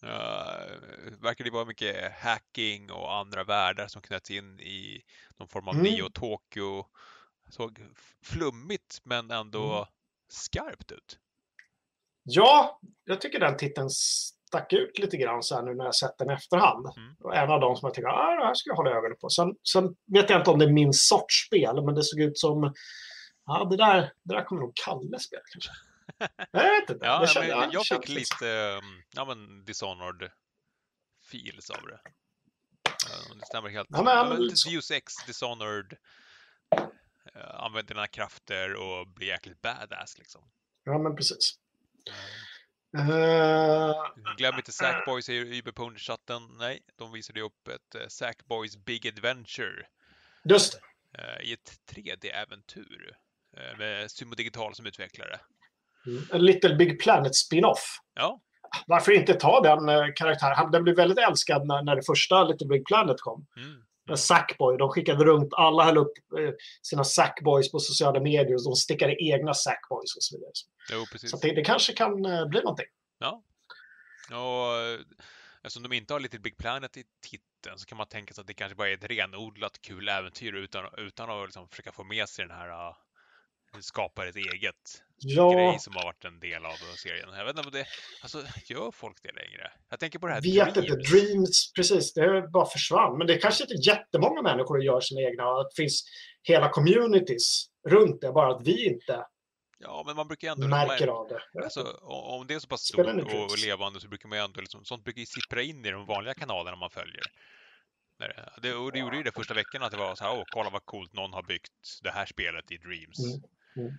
Uh, verkar det vara mycket hacking och andra världar som knöts in i någon form av Mm. Neo Tokyo. Såg flummigt men ändå Mm. skarpt ut. Ja, jag tycker den titeln stack ut lite grann så här nu när jag sett den i efterhand. Mm. Och en av dem som jag tycker ah, det här ska jag hålla ögonen på. Sen, sen vet jag inte om det är min sorts spel, men det såg ut som ja, det där, det där kommer nog Kalle spela kanske. (laughs) Jag vet inte. Ja, det kände- men ja, det jag fick lite um, ja, men Dishonored feels av det. Uh, det stämmer helt. Ja, men- men. Deus Ex, Dishonored, uh, använder dina krafter och blir jäkligt badass liksom. Ja, men precis. Uh, Eh, Glöm inte Sackboy säger Uberpony i chatten. Nej, de visade ju upp ett uh, Sackboys Big Adventure just det. uh, i ett 3D-äventyr uh, med Sumo Digital som utvecklare. Mm. En Little Big Planet spin-off. Ja, Varför inte ta den eh, karaktären? Den blev väldigt älskad när, när det första Little Big Planet kom. mm. Sackboy. De skickade runt, alla höll upp eh, sina Sackboys på sociala medier och de stickade egna Sackboys och så vidare. jo precis. Så det, det kanske kan eh, bli någonting. Och eh, eftersom de inte har Little Big Planet i titeln så kan man tänka sig att det kanske bara är ett renodlat kul äventyr utan, utan att liksom försöka få med sig den här uh, skapa ett eget Ja, grej som har varit en del av serien. Jag vet inte om det, alltså gör folk det längre? Jag tänker på det här vet inte. Dreams. Dreams, precis. Det bara försvann. Men det är kanske inte jättemånga människor som gör sina egna. Att det finns hela communities runt det. Bara att vi inte Ja, men man brukar ändå... märker av det. Alltså, om det är så pass stort och levande så brukar man ju ändå liksom, sånt brukar ju sippra in i de vanliga kanalerna man följer. Det, och det gjorde ju det första veckan att det var så här, åh, kolla vad coolt någon har byggt det här spelet i Dreams. Mm, mm.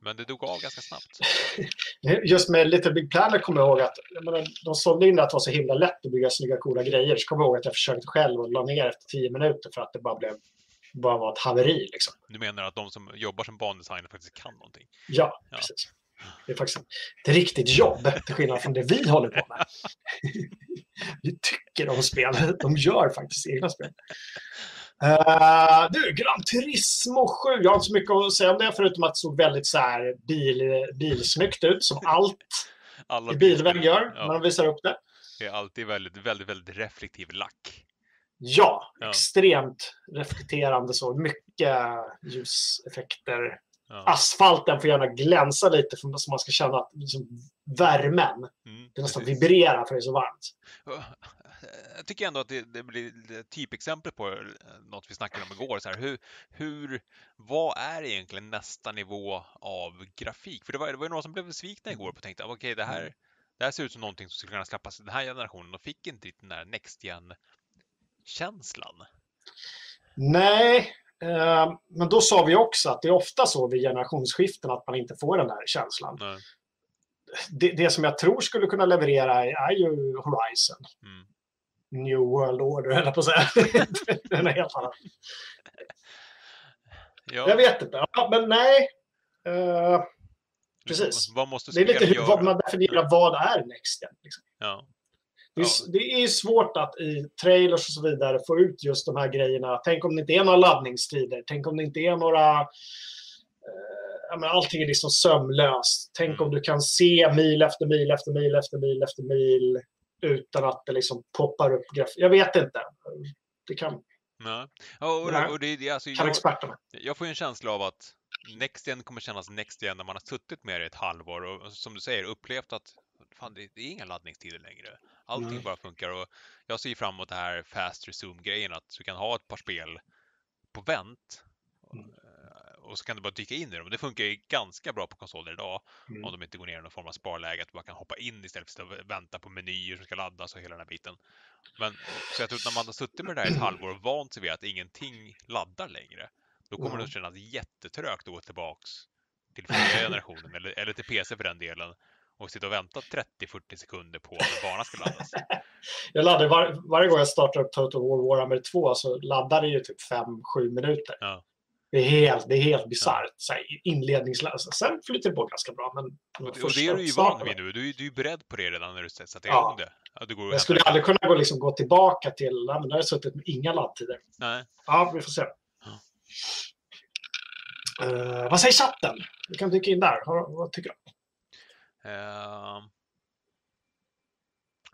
Men det dog av ganska snabbt. (laughs) Just med Little Big Planet kommer jag ihåg att jag menar, de sålde in det att det var så himla lätt att bygga snygga coola grejer. Så kommer jag ihåg att jag försökte själv och la ner efter tio minuter för att det bara blev bara var ett haveri. Liksom. Du menar att de som jobbar som bandesigner faktiskt kan någonting? Ja, Ja. precis. Det är faktiskt ett riktigt jobb, till skillnad från det vi håller på med. (laughs) vi tycker om spel. De gör faktiskt egna spel. Uh, du, Gran Turismo 7. Jag har inte så mycket att säga om det, förutom att det såg väldigt så här bil, bilsnyggt ut, som (laughs) allt Alla i bilväg gör Ja. när de visar upp det. Det är alltid väldigt, väldigt, väldigt reflektiv lack. Ja, Ja. extremt reflekterande så. Mycket ljuseffekter. Ja. Asfalten får gärna glänsa lite för, så man ska känna liksom, värmen. Mm, Det nästan precis. vibrerar för det är så varmt. Jag tycker ändå att det, det blir ett typexempel på eh, något vi snackade om igår. Så här, hur, hur, vad är egentligen nästa nivå av grafik? För det var, det var ju några som blev besvikna igår på och tänkte okej, det, här, det här ser ut som någonting som skulle kunna släppas den här generationen och fick inte riktigt den där Next Gen-känslan. Nej, eh, men då sa vi också att det är ofta så vid generationsskiften att man inte får den där känslan. Nej. Det, det som jag tror skulle kunna leverera är ju Horizon. Mm. New World Order, eller på att säga. (laughs) den är helt annan. Ja, Jag vet inte. Ja, men nej. Eh, precis. Det är lite hur, göra? man definierar vad är Next Gen. Liksom. Ja. Det är, det är svårt att i trailers och så vidare få ut just de här grejerna. Tänk om det inte är några laddningstider. Tänk om det inte är några... Eh, ja, men allting är liksom sömlöst. Tänk Mm. om du kan se mil efter mil efter mil efter mil efter mil utan att det liksom poppar upp graf. Jag vet inte. Det kan, Nej. Ja, och, och det, det, alltså, kan jag, experterna. jag får ju en känsla av att Next kommer kännas Next när man har suttit med det i ett halvår och som du säger upplevt att fan, det, är inga laddningstider längre. Allting Nej. bara funkar och jag ser fram emot det här fast resume-grejen att du kan ha ett par spel på vänt Mm. Och så kan du bara dyka in i dem. Det funkar ju ganska bra på konsoler idag Mm. om de inte går ner i någon form av sparläge, att bara kan hoppa in istället för att vänta på menyer som ska laddas och hela den här biten. Men så jag tror att när man har suttit med det här ett halvår och vant sig vid att ingenting laddar längre, då kommer det Ja. att kännas jättetrögt att gå tillbaks till förra generationen eller, eller till PC för den delen och sitta och vänta 30-40 sekunder på att en bana ska laddas. (laughs) Jag laddar var, varje gång jag startar upp Total War Warhammer 2 så laddar det ju typ 5-7 minuter. Ja. Det är helt, det är helt bisarrt. Så här, Inledningsläsa. Sen flyter det på ganska bra. Men Och, det- och det är du ju van vid nu. Du, är- du är beredd på det redan när du sätter Ja. igång det. Ja, du går Jag skulle aldrig kunna gå, liksom, gå tillbaka till... Nej, men där har jag suttit med inga laddtider. Nej. Ja, vi får se. Eh, vad säger chatten? Du kan dyka in där. Vad, vad tycker du? Ehm.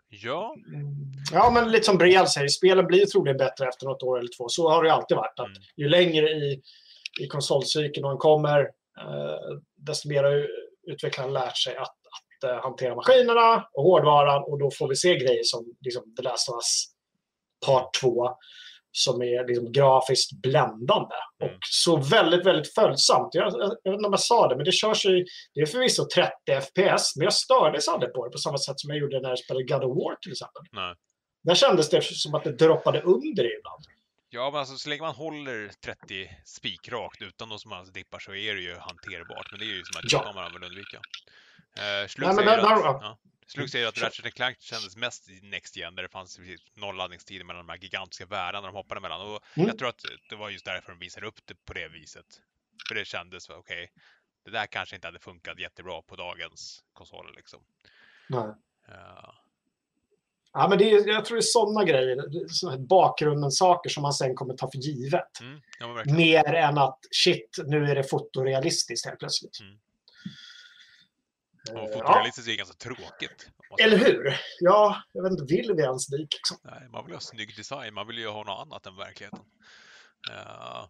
Ja, Mm. Ja, men lite som Brial säger, spelen blir ju troligen bättre efter något år eller två. Så har det ju alltid varit. Att Mm. Ju längre i, i konsolcykeln man kommer, eh, desto mer har utvecklaren lärt sig att, att eh, hantera maskinerna och hårdvaran. Och då får vi se grejer som liksom, The Last of Us Part 2 som är liksom grafiskt bländande. Mm. Och så väldigt, väldigt följsamt. Jag, jag, jag vet inte om jag sa det, men det körs ju... Det är förvisso 30 FPS, men jag stördes aldrig på det på samma sätt som jag gjorde när jag spelade God of War till exempel. nej. Där kändes det som att det droppade under ibland. Ja, men alltså så länge man håller 30 spikrakt utan någon som helst dippar så är det ju hanterbart. Men det är ju som att Ja. kan man väl undvika. Uh, Slug, Nej, säger där- att, där- ja. Slug säger att Kör. Ratchet Clank kändes mest Next Gen där det fanns noll laddningstider mellan de här gigantiska världarna de hoppade mellan. Och Mm. Jag tror att det var just därför de visade upp det på det viset. För det kändes, okej, det där kanske inte hade funkat jättebra på dagens konsoler liksom. Nej. Eh, Ja, men det är, jag tror det är sådana grejer, är såna bakgrunden-saker som man sen kommer ta för givet. mm, ja. Mer än att shit, nu är det fotorealistiskt helt plötsligt. Mm. Eh, Och ja, fotorealistiskt är ju ganska tråkigt. eller hur? Ja, jag vet inte, vill vi ens dit liksom? Nej, man vill ha snygg design, man vill ju ha något annat än verkligheten. Eh,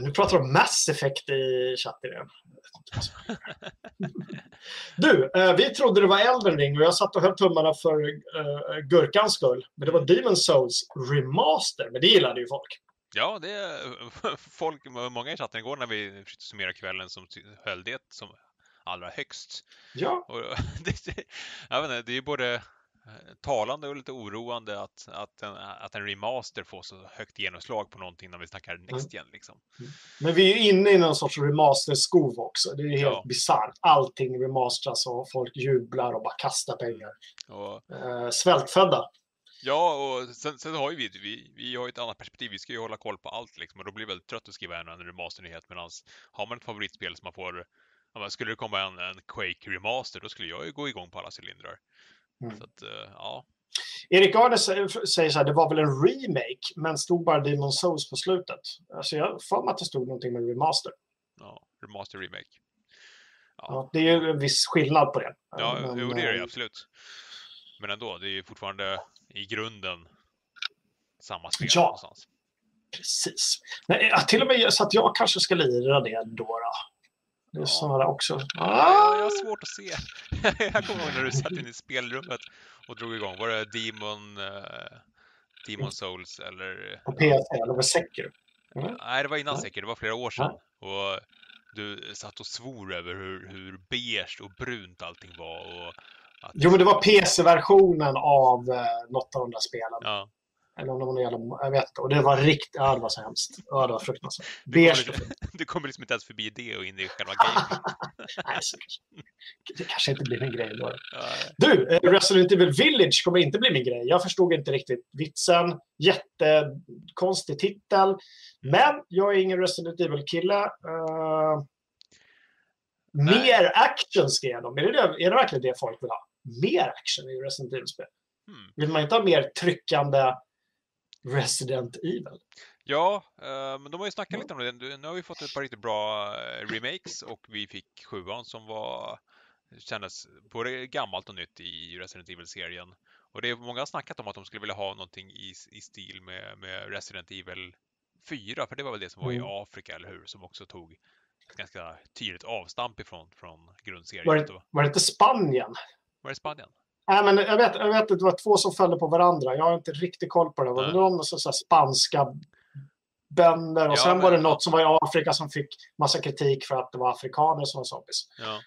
Nu pratar de om Mass Effect i chatten igen. (laughs) Du, eh, vi trodde det var Elden Ring och jag satt och höll tummarna för uh, Gurkans skull. Men det var Demon Souls Remaster, men det gillade ju folk. Ja, det är (laughs) folk, många i chatten igår när vi försökte summera kvällen som höll det som allra högst. Ja, Och (laughs) det, jag vet inte, det är både eh, talande och lite oroande att, att, en, att en remaster får så högt genomslag på någonting när vi snackar Next Gen. Liksom. men vi är ju inne i någon sorts remaster-skov också. Det är helt Ja. bisarrt. Allting remastras och folk jublar och bara kastar pengar. Och, Eh, svältfödda. ja, och sen, sen har ju vi, vi, vi har ett annat perspektiv. Vi ska ju hålla koll på allt liksom, och då blir det väldigt trött att skriva en, en remasternyhet. Medan har man ett favoritspel som man får skulle det komma en, en Quake Remaster, då skulle jag ju gå igång på alla cylindrar. Mm. Så att, eh, ja. Erik Arne säger så här, det var väl en remake, men stod bara Demon Souls på slutet. Alltså jag för mig att det stod någonting med remaster. ja, Remaster Remake. Ja, Ja, det är ju en viss skillnad på det. ja Men, jo, det är det eh, absolut. Men ändå, det är ju fortfarande i grunden samma spel Ja. någonstans. Precis. Nej, ja, till och med så att jag kanske ska lira det då. då. Det är Ja. sådana där också. Ja, Ah, jag har svårt att se. (laughs) jag kommer ihåg när du satt inne i spelrummet och drog igång. Var det Demon, eh, Demon Souls eller? på PC, eller vad Sekiro. Mm. Nej, det var innan säkert. Det var flera år sedan. Och du satt och svor över hur, hur beige och brunt allting var. Och att, Jo, men det var PC-versionen av eh, något av de där spelen. Ja, Eller om det var någon jävla... Jag vet inte. Och det var riktigt... Ja, det var så hemskt. Ja, det var fruktansvärt. du, kommer liksom, du kommer liksom inte ens förbi det och in i själva gamet. (laughs) Nej, så, det kanske inte blir min grej då. Du, eh, Resident Evil Village kommer inte bli min grej. Jag förstod inte riktigt vitsen. Jättekonstig titel. Men jag är ingen Resident Evil-kille. Uh, mer action skrev de. Är det, det, är det verkligen det folk vill ha? Mer action i Resident Evil-spel? hmm. Vill man inte ha mer tryckande Resident Evil? Ja, uh, men de har ju snackat lite om det. Nu har vi fått ett par riktigt bra uh, remakes och vi fick sjuan som var kändes både gammalt och nytt i Resident Evil-serien. Och det är många har snackat om att de skulle vilja ha någonting i, i stil med, med Resident Evil 4, för det var väl det som var mm. i Afrika, eller hur? Som också tog ganska tydligt avstamp ifrån från grundserien. Var det, var det inte Spanien? Var det Spanien? Nej, men jag vet, jag vet att det var två som följde på varandra. Jag har inte riktigt koll på det. Det var någon så, så spanska bönder och ja, sen men... var det något som var i Afrika som fick massa kritik för att det var afrikaner som var zombies. Ja.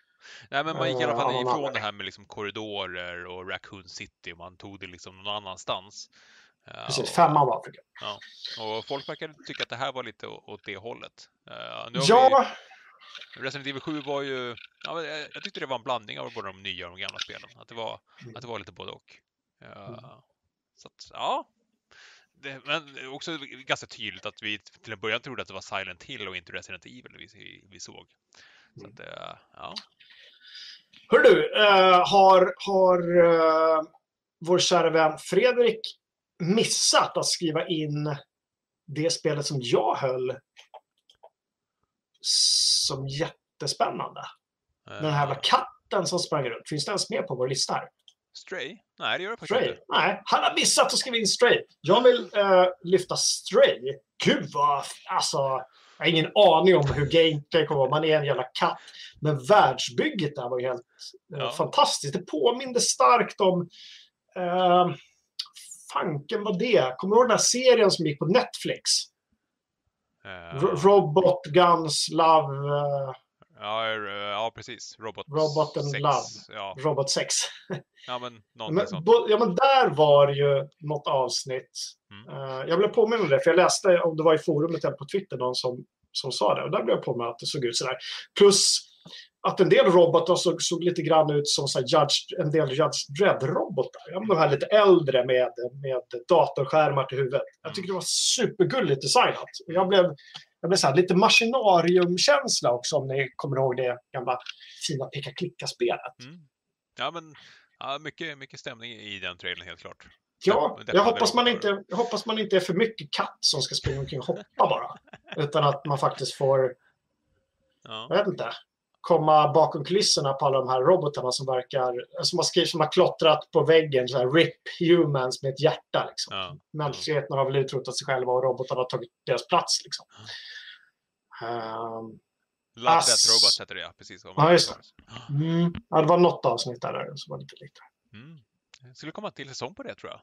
Nej, men man gick i alla fall ifrån det här med liksom korridorer och Raccoon City man tog det liksom någon annanstans. Precis, femman var Afrika. Ja, och folk verkar tycka att det här var lite åt det hållet. Uh, nu ja. Resident Evil 7 var ju, ja, jag tyckte det var en blandning av både de nya och de gamla spelen. Att det var, mm. att det var lite både och. Uh, mm. Så att, ja. Det, men också ganska tydligt att vi till en början trodde att det var Silent Hill och inte Resident Evil vi, vi såg. Så att, uh, ja. Hör du, uh, har, har uh, vår kära vän Fredrik missat att skriva in det spelet som jag höll som jättespännande? Uh, Den här jävla katten som sprang runt. Finns det ens med på vår lista här? Stray? Nej, det gör det faktiskt inte. Nej, han har missat att skriva in Stray. Jag vill lyfta Stray. Gud vad, alltså jag har ingen aning om hur gameplay kommer vara. Man är en jävla katt. Men världsbygget där var ju helt eh, ja. fantastiskt. Det påminde starkt om... Eh, fanken var det? Kommer du ihåg den här serien som gick på Netflix? Uh, Robot, Guns, Love... Uh, ja, ja, precis. Robot Robot and sex. Love. Ja. Robot 6. ja, men någonting sånt. Ja, men där var det ju något avsnitt. Mm. Uh, jag blev påminn om det, för jag läste, om det var i forumet eller på Twitter, någon som, som sa det. Och där blev jag påminn att det såg ut sådär. Plus att en del robotar såg, såg lite grann ut som så Judge, en del Judge Dredd-robotar. De här lite äldre med, med datorskärmar till huvudet. Jag tycker det var supergulligt designat. Jag blev, jag blev så här, lite maskinarium-känsla också om ni kommer ihåg det gamla fina peka-klicka-spelet. Mm. Ja, men ja, mycket, mycket stämning i den trailern helt klart. Ja, jag hoppas, man inte, jag hoppas man inte är för mycket katt som ska springa omkring och hoppa bara. (laughs) Utan att man faktiskt får, ja. jag vet inte, komma bakom kulisserna på alla de här robotarna som verkar, som har, skrivit, som har klottrat på väggen, så här RIP humans med ett hjärta. Liksom. Ja. Mänskligheten har väl utrotat sig själva och robotarna har tagit deras plats. Liksom. Um, Love As... That Robot heter det, ja. Precis. Ja, just det. Mm. Ja, det var något avsnitt där som var lite likt. Mm. Det skulle komma till säsong på det, tror jag.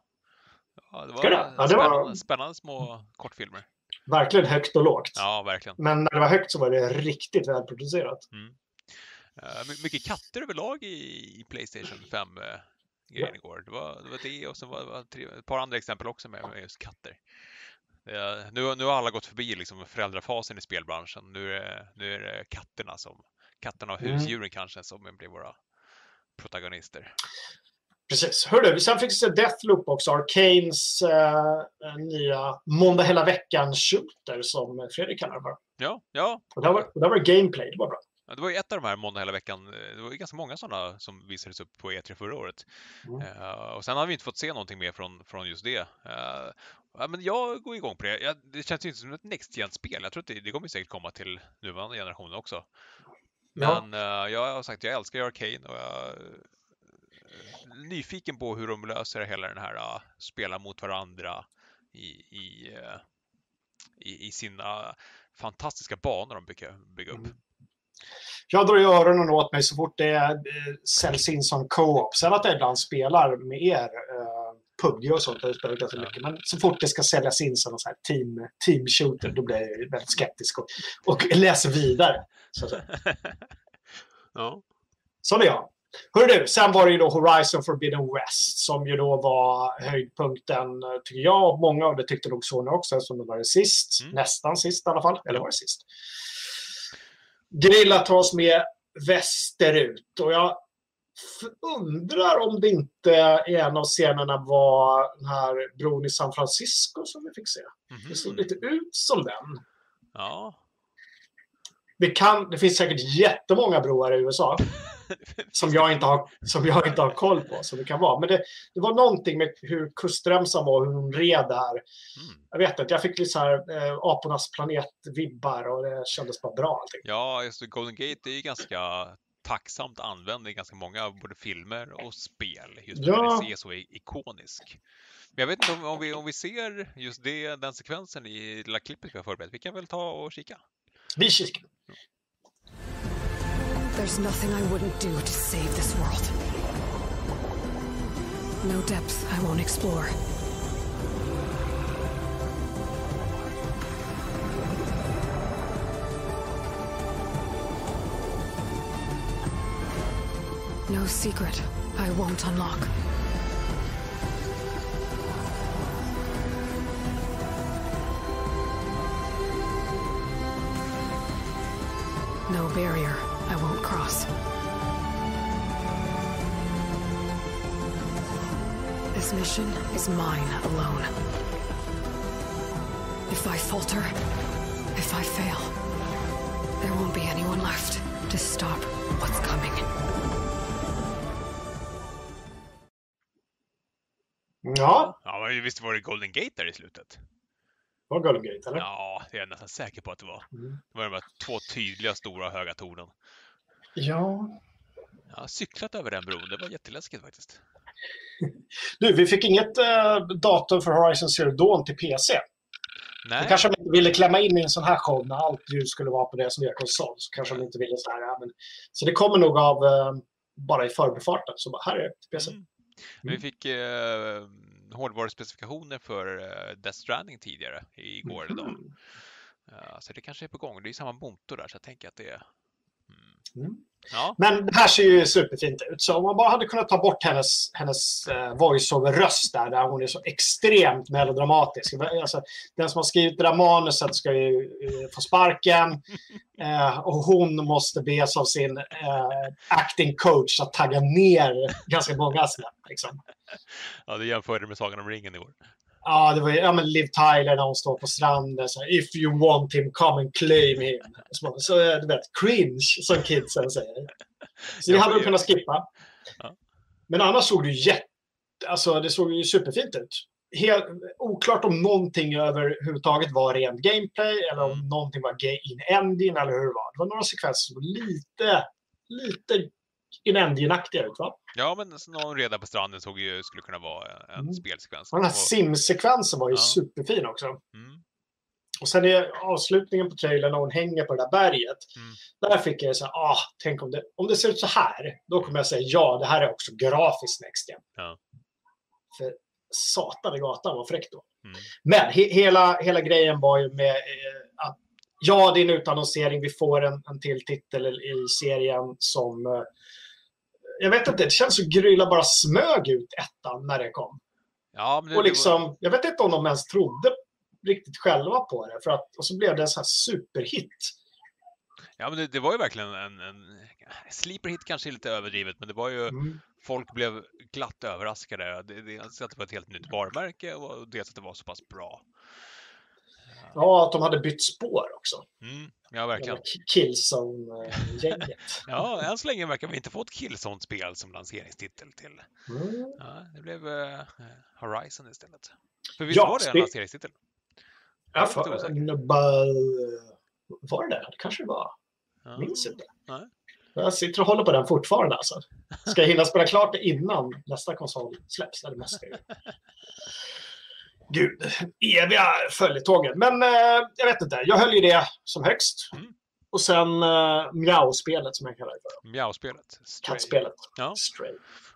Ja, det var, det? Ja, det spännande, var... spännande små kortfilmer. Verkligen högt och lågt. Ja, verkligen. Men när det var högt så var det riktigt välproducerat. Mm. Uh, mycket katter överlag i, i Playstation (clears throat) 5 uh, eh, grejen igår. Det var, det var det och så var var tre, ett par andra exempel också med, med just katter. Uh, nu, nu har alla gått förbi liksom föräldrafasen i spelbranschen. Nu är, det, nu är det katterna som katterna och mm. husdjuren mm. kanske som blir våra protagonister. Precis. Hörru, sen fick vi se Deathloop också. Arcanes eh, nya måndag hela veckan-shooter som Fredrik kallar det för. Ja, ja. Och där var, och där var gameplay, det var bra. Ja, det var ju ett av de här måndag hela veckan. Det var ju ganska många sådana som visades upp på E3 förra året. Mm. Uh, och sen har vi inte fått se någonting mer från, från just det. Uh, ja, men jag går igång på det. Jag, det känns ju inte som ett Next Gen-spel. Jag tror att det, det kommer säkert komma till nuvarande generationen också. Men ja. uh, jag har sagt, jag älskar Arcane och jag är nyfiken på hur de löser hela den här spela mot varandra i, i, i, i sina fantastiska banor de bygger, bygger upp. Mm. Jag drar ju öronen åt mig så fort det eh, säljs in som co-op. Sen att jag ibland spelar med er, eh, PubG och sånt, har jag spelat ganska mycket. Men så fort det ska säljas in som så här team, team shooter, då blir jag väldigt skeptisk och, och läser vidare. Så, så. (laughs) ja. så det är jag. Hörru du, sen var det ju då Horizon Forbidden West som ju då var höjdpunkten, tycker jag, och många, och det tyckte nog Sony också, som det var det sist. Mm. Nästan sist i alla fall. Eller var det sist? Grilla oss med västerut. Och jag undrar om det inte i en av scenerna var den här bron i San Francisco som vi fick se. Mm -hmm. Det såg lite ut som den. Ja. Det, kan, det finns säkert jättemånga broar i USA. (laughs) som, jag inte har, som jag inte har koll på, som det kan vara. Men det, det var någonting med hur kustremsan var, hur hon red där. Mm. Jag vet inte, jag fick lite så här eh, apornas planet-vibbar och det kändes bara bra allting. Ja, just Golden Gate är ju ganska tacksamt använd i ganska många både filmer och spel. Just för ja. det är så ikonisk. Men jag vet inte om, om, vi, om vi ser just det, den sekvensen i lilla klippet vi har förberett. Vi kan väl ta och kika? There's nothing I wouldn't do to save this world. No depth I won't explore. No secret I won't unlock. No barrier I won't cross. This mission is mine alone. If I falter, if I fail, there won't be anyone left to stop what's coming. Ja. Ja, men visst var det Golden Gate där i slutet? Var Golden Gate, eller? Ja, det är jag nästan säker på att det var. Mm. Det var de här två tydliga, stora, höga tornen. Ja. Jag har cyklat över den bron. Det var jätteläskigt faktiskt. (laughs) Du, vi fick inget äh, datum för Horizon Zero Dawn till PC. Nej. Det kanske de inte ville klämma in i en sån här show när allt ljus skulle vara på deras nya konsol. Så kanske de inte ville så här. Ja, men, så det kommer nog av äh, bara i förbifarten. Så bara, här är det till PC. Mm. Mm. Vi fick äh, hårdvaruspecifikationer för äh, Death Stranding tidigare, igår eller idag. Mm. Uh, så det kanske är på gång. Det är samma motor där, så jag tänker att det Mm. Ja. Men det här ser ju superfint ut. Så om man bara hade kunnat ta bort hennes, hennes uh, voice-over-röst där, där hon är så extremt melodramatisk. Alltså, den som har skrivit det där manuset ska ju uh, få sparken. Uh, (laughs) och hon måste bes av sin acting coach att tagga ner ganska många snäpp. Liksom. Ja, det jämförde med Sagan om ringen i år. Ja, det var ja, men Liv Tyler när hon står på stranden. Så, If you want him, come and claim him. Så, så du vet, cringe, som kidsen säger. Så det hade de kunnat skippa. Ja. Men annars såg det ju jätte... Alltså, det såg ju superfint ut. Helt, oklart om någonting överhuvudtaget var rent gameplay eller om mm. någonting var in engine eller hur det var. Det var några sekvenser som var lite, lite in engine-aktiga ut va? Ja, men någon reda på stranden såg ju skulle kunna vara en mm. spelsekvens. den här simsekvensen var ju ja. superfin också. Mm. Och sen i avslutningen på trailern när hon hänger på det där berget. Mm. Där fick jag så här, ah, tänk om det, om det ser ut så här. Då kommer jag säga ja, det här är också grafiskt next gen. Ja. För satan i gatan var fräckt då. Mm. Men he hela, hela grejen var ju med eh, att ja, det är en utannonsering. Vi får en, en till titel i serien som eh, jag vet inte, det känns som Grylla bara smög ut ettan när det kom. Ja, det, och liksom, var... Jag vet inte om de ens trodde riktigt själva på det. För att, och så blev det en sån här superhit. Ja, men det, det var ju verkligen en, en sleeper hit kanske är lite överdrivet, men det var ju mm. folk blev glatt överraskade. Det, dels att det var ett helt nytt varumärke och dels att det var så pass bra. Ja, att de hade bytt spår också. Mm, ja, verkligen. Killzone-gänget. (laughs) ja, än så länge verkar vi inte få ett Killzone-spel som lanseringstitel till. Mm. Ja, det blev uh, Horizon istället. För visst ja, var det en lanseringstitel? Ja, för, var det det? Kanske det var. Ja. Minns inte. Nej. Jag sitter och håller på den fortfarande alltså. Ska jag hinna spela klart det innan nästa konsol släpps? Det måste (laughs) jag Gud, eviga följetågen. Men eh, jag vet inte, jag höll ju det som högst. Mm. Och sen eh, Miao-spelet som jag kallar det för. Miao-spelet? Kattspelet. Ja. Stray.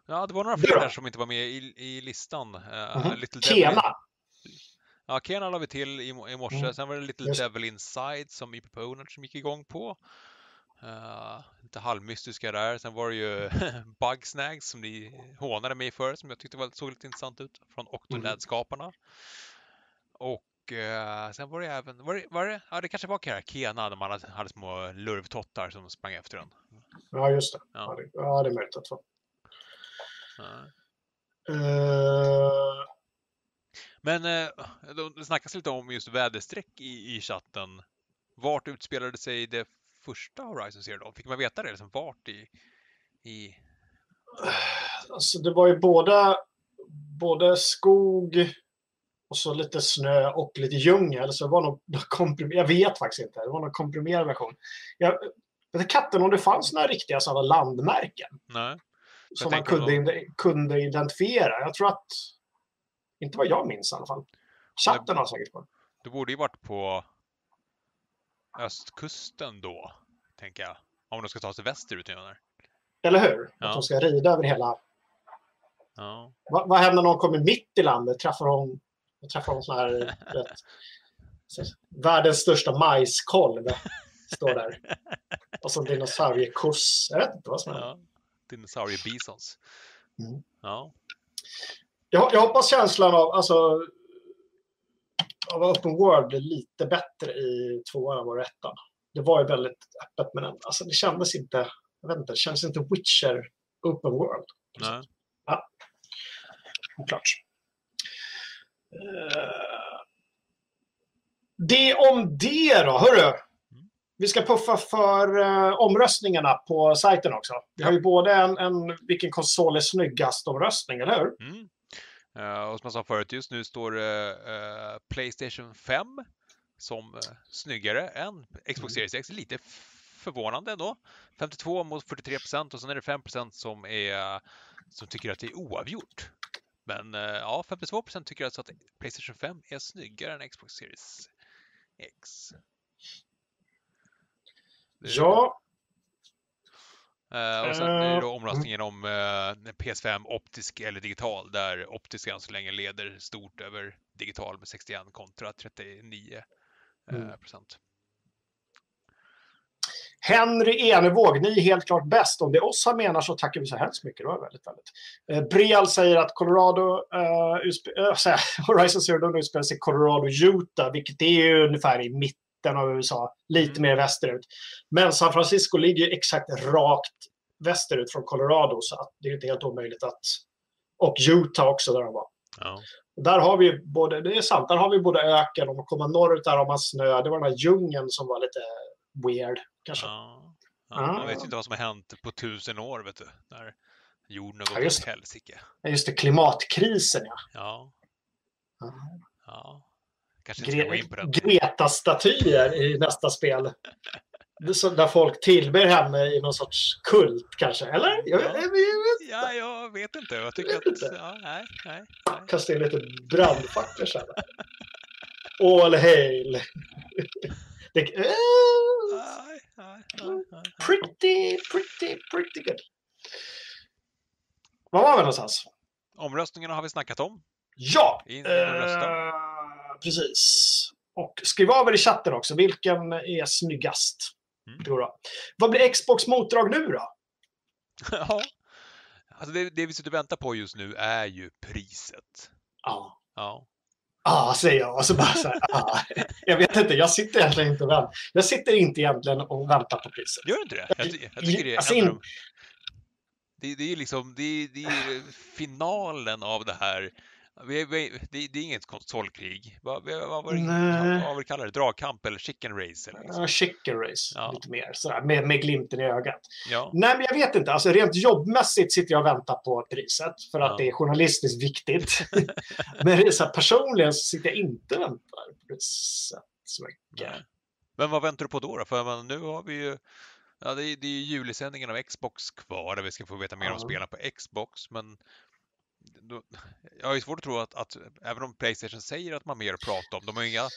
Ja, det var några fler som inte var med i, i listan. Uh, mm -hmm. Little Kena. Ja, Kena la vi till i, i morse. Mm. Sen var det Little Just. Devil Inside som i Proponent som gick igång på. Uh, lite halvmystiska där. Sen var det ju (laughs) Bugsnags som ni hånade mig för, som jag tyckte var, såg lite intressant ut, från. Mm. Och uh, sen var det även, var det, var det, ja det kanske var Kera, Kena, de hade, hade små lurvtottar som sprang efter den. Ja, just det. Ja, ja, det, ja, det är möjligt att det var. Uh... Men det snackas lite om just väderstreck i, i chatten. Vart utspelade sig det första Horizon Zero Dawn? Fick man veta det? Liksom vart i, i... (sighs) Alltså, det var ju både, både skog och så lite snö och lite djungel. Så det var nog komprim- Jag vet faktiskt inte. Det var någon komprimerad version. Jag vet katten om det fanns några riktiga sådana landmärken Nej. som man kunde, kunde identifiera. Jag tror att, inte vad jag minns i alla fall. Chatten har säkert koll. Det borde ju varit på östkusten då, tänker jag. Om de ska ta sig västerut. Eller hur? Ja. Att de ska rida över hela... Ja. Vad, vad händer när de kommer mitt i landet? Träffar de, träffar de sån här... vet, så- världens största majskolv står där. Och så dinosauriekoss. Jag vet inte vad som händer. ja. Dinosauriebisons. Mm. Ja. Jag, jag hoppas känslan av, alltså, av open world lite bättre i tvåan än vad ettan. Det var ju väldigt öppet, men alltså, det kändes inte, jag vet inte, det kändes inte Witcher open world. Nej. Klart. Eh, det om det då, hörru. Vi ska puffa för eh, omröstningarna på sajten också. Vi har ju både en, en vilken konsol är snyggast omröstning, eller hur? Mm. Eh, och som jag sa förut, just nu står det eh, Playstation 5 som snyggare än Xbox Series X. Lite förvånande ändå. 52 mot 43 procent och sen är det 5 procent som, är, som tycker att det är oavgjort. Men eh, ja, 52 procent tycker alltså att Playstation 5 är snyggare än Xbox Series X. Ja, Eh, och sen är det då Eh, omröstningen om eh, PS5 optisk eller digital där optisk än så länge leder stort över digital med 61 kontra 39 eh, Mm. procent. Henry Enevåg, ni är helt klart bäst. Om det är oss han menar så tackar vi så hemskt mycket. Det var väldigt, väldigt. Eh, Breal säger att Colorado, utspe- äh, (laughs) Horizon Zero Dawn utspelar sig i Colorado, Utah, vilket är ju ungefär i mitten av USA, lite Mm. mer västerut. Men San Francisco ligger ju exakt rakt västerut från Colorado, så att det är inte helt omöjligt att... Och Utah också, där de var. Ja. Där har vi både, det är sant, där har vi både öken och man kommer norrut där har man snö. Det var den här djungeln som var lite weird kanske. Ja. Ja, man vet inte vad som har hänt på tusen år, vet du. När jorden har Ja, gått just åt helsike. Ja, Just det, klimatkrisen ja. Ja. Ja. Gre-. Greta-statyer i nästa spel. Där folk tillber henne i någon sorts kult kanske. Eller? Jag, jag, jag, jag, Ja, jag vet inte. Jag tycker vet att... inte. Ja, nej, nej, nej. kastar in lite brandfacklor sen. All hail! Det, nej. pretty, pretty, pretty good. Var var vi någonstans? Omröstningarna har vi snackat om. Ja! In och rösta. Eh, precis. Och skriv av er i chatten också. Vilken är snyggast? Mm. Tror jag. Vad blir Xbox motdrag nu då? (laughs) Ja. Alltså det, det vi sitter och väntar på just nu är ju priset. Ja. Ja. Ja, säger jag. Och så bara så här, ah. Jag vet inte, jag sitter egentligen inte och väntar. Jag sitter inte egentligen och väntar på priset. Gör du inte det? Jag, jag tycker det är Alltså, en det, det är liksom, det, det är finalen av det här. Vi, vi, det, det är inget konsolkrig. Vad, vad, vad, var det- Nej. vad vill vi kalla det? Dragkamp eller chicken race? Eller liksom. Ja, chicken race, Ja. lite mer. Sådär, med, med glimten i ögat. Ja, Nej, men jag vet inte. Alltså, rent jobbmässigt sitter jag och väntar på priset för att det är journalistiskt viktigt. (laughs) men så här, personligen så sitter jag inte och väntar på priset så mycket. nej. Men vad väntar du på då? då? För men, nu har vi ju Ja, det är, det är ju julisändningen av Xbox kvar där vi ska få veta mer om Ja. spelarna på Xbox, men då, jag har ju svårt att tro att, att även om Playstation säger att man har mer att prata om, de har ju inga,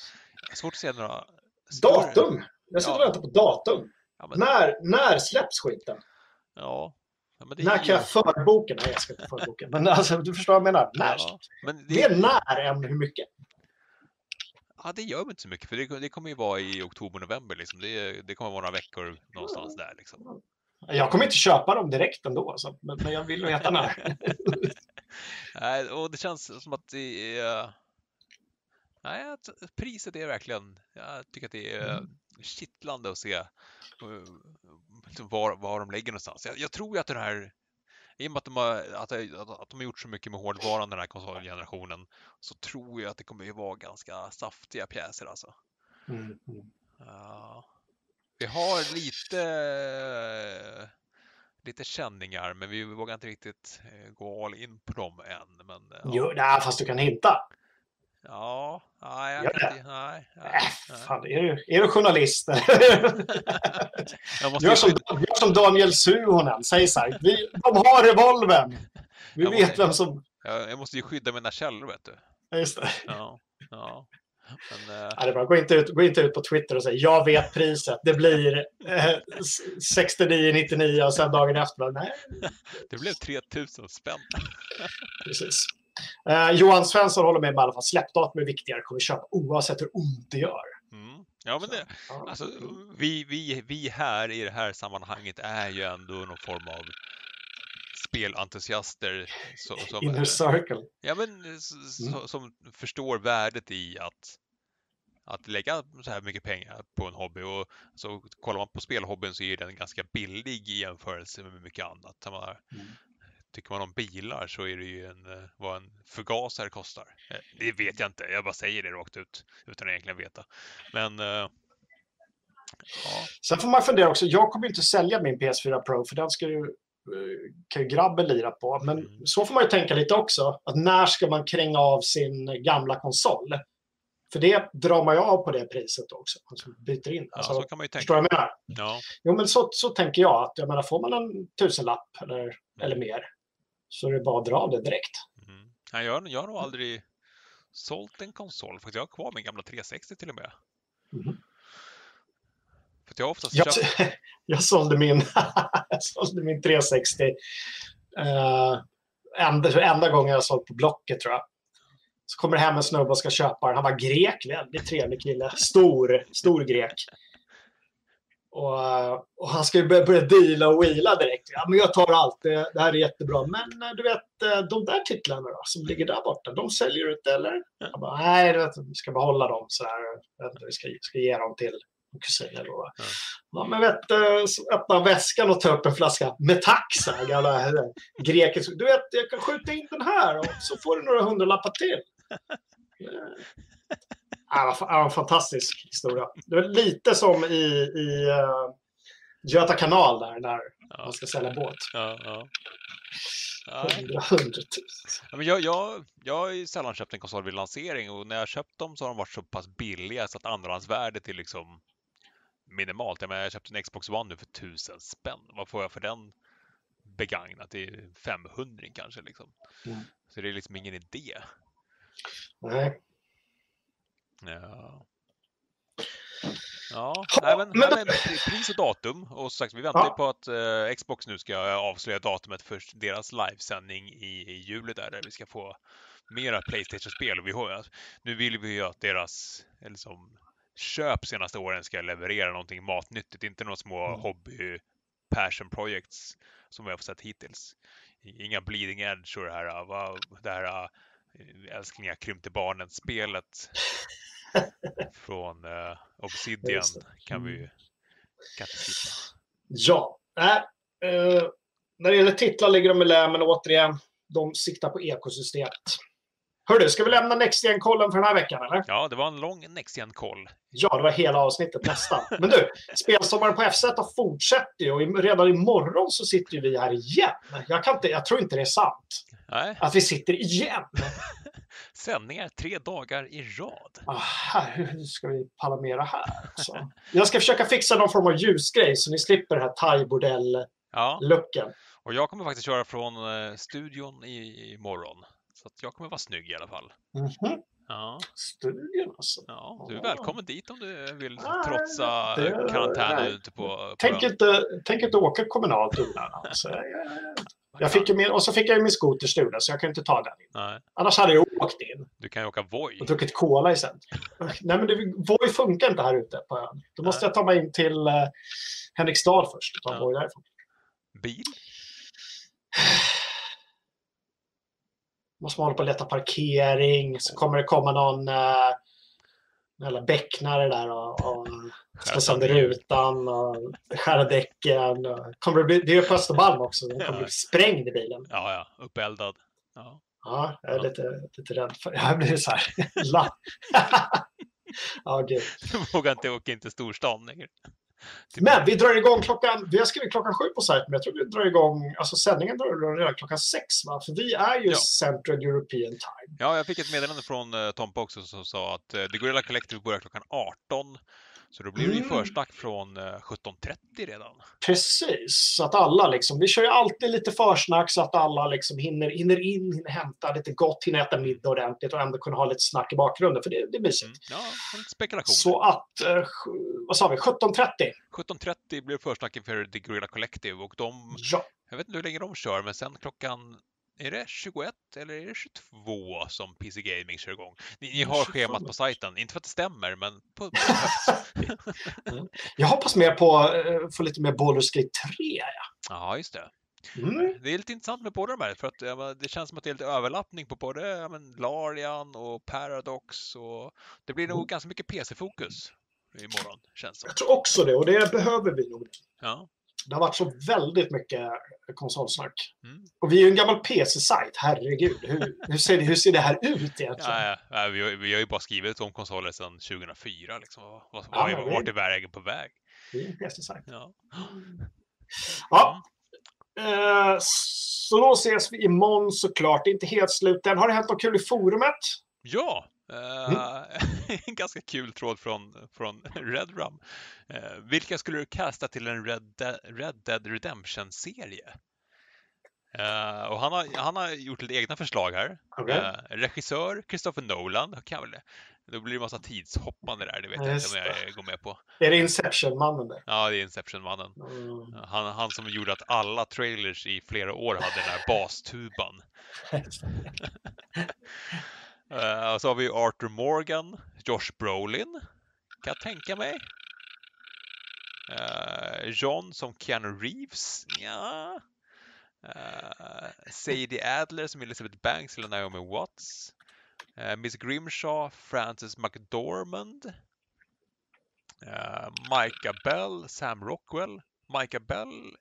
svårt att se några större- Datum! Jag sitter och Ja. väntar på datum. Ja, men, När, när släpps skiten? ja, ja, men det När är kan jag förboka? Nej, jag ska inte förboka. Men alltså, du förstår vad jag menar. När? Ja, men det, Mer när än hur mycket. ja, det gör inte så mycket, för det, det kommer ju vara i oktober, november liksom. Det, det kommer vara några veckor någonstans där liksom. Jag kommer inte köpa dem direkt ändå, så, men, men jag vill veta när. (laughs) (laughs) Nej, och det känns som att det är... Nej, att priset är verkligen... Jag tycker att det är Mm. kittlande att se eh, var, var de lägger någonstans. Jag, jag tror ju att den här... I och med att de, har, att, att, att de har gjort så mycket med hårdvaran den här konsolgenerationen så tror jag att det kommer ju vara ganska saftiga pjäser alltså. Mm. Ja. vi har lite lite känningar, men vi vågar inte riktigt eh, gå all in på dem än. Men, eh, ja. Jo, nej, fast du kan hinta. Ja, nej, jag Gör kan det? inte. Nej, nej, Äh, fan, är, du, är du journalist? (laughs) Gör som, gör som Daniel Suhonen, säg så här. Vi, de har revolven. Vi Jag vet måste- vem som... jag, jag måste ju skydda mina källor, vet du. Just det. Ja, ja. Men, eh, Ja, det bra. Gå inte, ut, gå inte ut på Twitter och säg jag vet priset. Det blir eh, 69,99 och sen dagen efter. bara, Nej, (laughs) det blev 3000 spänn. precis. Eh, Johan Svensson håller med mig i alla fall. Släppdatum är viktigare. Kommer köpa oavsett hur ont det gör. Mm. Ja, men det, alltså, vi, vi, vi här i det här sammanhanget är ju ändå någon form av spelentusiaster som, som, Inner circle. ja, men, Mm. som förstår värdet i att, att lägga så här mycket pengar på en hobby. Och så kollar man på spelhobbyn så är den ganska billig i jämförelse med mycket annat. Menar, Mm. Tycker man om bilar så är det ju en, eh, vad en förgasare kostar. Eh, Det vet jag inte, jag bara säger det rakt ut utan att egentligen veta. Men eh, ja, Sen får man fundera också. Jag kommer inte sälja min PS4 Pro för den ska ju, kan ju grabben lira på. Men Mm. så får man ju tänka lite också. Att när ska man kränga av sin gamla konsol? För det drar man ju av på det priset också. Alltså byter in. ja, Alltså, så kan man ju förstår tänka. vad jag menar? Ja, Jo, men så, så tänker jag. att jag menar, Får man en tusenlapp eller, eller mer så är det bara att dra av det direkt. mm. Nej, jag, jag har nog aldrig sålt en konsol, för jag har kvar min gamla 360 till och med. Mhm. För jag oftast Jag, köpt... (laughs) jag, sålde min, (laughs) jag sålde min 360. Uh, enda, enda gången jag sålt på Blocket tror jag. Så kommer det hem en snubbe och ska köpa den. Han var grek, väldigt trevlig kille. Stor, stor grek. Och, eh, och han ska ju börja, börja deala och wheela direkt. Ja, men jag tar allt. Det, det här är jättebra. Men eh, du vet, eh, de där titlarna då, som ligger där borta, de säljer du inte eller? Jag bara, nej, vet, vi ska behålla dem. Så här. Vi ska, ska ge dem till en kusin eller vad. Ja. Men vet du, så öppnar han väskan och tar upp en flaska Metax. här, Gamla eh, grekisk. Du vet, jag kan skjuta in den här och så får du några hundralappar till. Ja, fa- ja, en fantastisk historia. Det var lite som i, i uh, Göta kanal där när Ja, man ska sälja båt. ja, ja. Ja, men jag, jag, jag har ju sällan köpt en konsol vid lansering och när jag köpt dem så har de varit så pass billiga så att andrahandsvärdet är liksom minimalt. Jag, menar, jag köpte en Xbox One nu för tusen spänn. Vad får jag för den begagnat? Det är 500 kanske liksom. Mm. Så det är liksom ingen idé. Nej. Ja. Ja, nej, men, men men pris och datum. Och som sagt, vi väntar Ja. på att eh, Xbox nu ska avslöja datumet för deras livesändning i, i juli där, där vi ska få mera Playstation-spel. Vi har, nu vill vi ju att deras liksom, köp senaste åren ska leverera någonting matnyttigt, inte några små Mm. hobby passion projects som vi har sett hittills. Inga bleeding edge och det här, det här eh, älsklingar krympte barnen-spelet (laughs) från eh, Obsidian kan vi Mm. ju skippa. Ja. Eh, när det gäller titlar ligger de i lä, men återigen, de siktar på ekosystemet. Hörru, ska vi lämna Next kollen för den här veckan, eller? Ja, det var en lång Next koll Ja, det var hela avsnittet nästan. Men du, spelsommaren på FZ fortsätter ju och redan imorgon så sitter ju vi här igen. Jag, kan inte, jag tror inte det är sant Nej, att vi sitter igen. (laughs) sändningar tre dagar i rad. Ah, här, hur ska vi palla med det här? Så. Jag ska försöka fixa någon form av ljusgrej så ni slipper den här thai-bordell-looken. Ja, och jag kommer faktiskt köra från eh, studion i, imorgon. Så att jag kommer vara snygg i alla fall. Mhm. Ja, Studion alltså. ja, du är välkommen dit om du vill Nej, trotsa nej. ute på, på Tänk ön. inte, tänk inte åka kommunalt. Alltså, jag, fick ju min, och så fick jag ju min skoter stulen så jag kan inte ta den in. Nej, Annars hade jag åkt in du kan ju åka Voi. och druckit cola i sen. Nej men det, Voi funkar inte här ute på ön. Då måste Nej. jag ta mig in till eh, Henriksdal först och ta Ja. Voi därifrån. Bil? måste man hålla på och leta parkering. Så kommer det komma någon uh, jävla becknare där och, och slå sönder rutan och skära däcken. Och, kommer det, bli, det är ju på Östermalm också. Den kommer bli sprängd i bilen. Ja, ja, uppeldad. Ja. Ja, jag är lite, lite rädd för Jag blir så här... (laughs) La. (laughs) ja, gud. Du vågar inte åka in till storstan längre. Men vi drar igång klockan, vi har skrivit klockan sju på sajten, men jag tror vi drar igång, alltså sändningen drar igång redan klockan sex va? För vi är ju Ja. Central European Time. Ja, jag fick ett meddelande från uh, Tompa också som sa att uh, The Gorilla Collective börjar klockan 18. Så då blir det ju Mm. försnack från uh, 17.30 redan. Precis, så att alla liksom, vi kör ju alltid lite försnack så att alla liksom hinner, hinner in, hinner hämta lite gott, hinner äta middag ordentligt och ändå kunna ha lite snack i bakgrunden, för det, det är mysigt. Mm. Ja, en spekulation. Så att, eh, vad sa vi, 17.30? 17.30 blir försnack inför The Gorilla Collective och de, Ja. jag vet inte hur länge de kör, men sen klockan är det 21 eller är det 22 som PC Gaming kör igång? Ni, ni har 22. schemat på sajten, inte för att det stämmer, men på, på (laughs) Jag hoppas mer på att få lite mer Baldur's Gate 3. Ja. Ja, just det. Mm. Det är lite intressant med båda de här, för att ja, det känns som att det är lite överlappning på både ja, men, Larian och Paradox och det blir nog Mm. ganska mycket PC-fokus imorgon, känns det Jag tror också det, och det behöver vi nog. Ja. Det har varit så väldigt mycket konsolsnack. Mm. Och vi är ju en gammal PC-sajt, herregud. Hur, hur, ser det, hur ser det här ut egentligen? Ja, ja, vi, har, vi har ju bara skrivit om konsoler sedan 2004. Liksom. Vad- Vad, Ja, vart är vägen på väg? Vi är en PC-sajt. Ja. Ja. Eh, så då ses vi imorgon såklart. Det är inte helt slut än. Har det hänt något kul i forumet? Ja, eh, Mm. (laughs) en ganska kul tråd från, från Redrum. Eh, vilka skulle du kasta till en Red, De- Red Dead Redemption-serie? Eh, och han har, han har gjort lite egna förslag här. Eh, regissör Christopher Nolan, kan väl det. Då blir det massa tidshoppande där, det vet Ja, jag inte om jag går med på. Är det Inception-mannen där? Ja, det är Inception-mannen. Mm. Han, han som gjorde att alla trailers i flera år hade den här bastuban. (laughs) (laughs) Uh, och så har vi ju Arthur Morgan, Josh Brolin, kan jag tänka mig. Uh, John som Keanu Reeves, ja. Uh, eh, Sadie Adler som Elizabeth Banks eller Naomi Watts. Uh, Miss Grimshaw, Frances McDormand. Uh, Micah Bell, Sam Rockwell. Micah Bell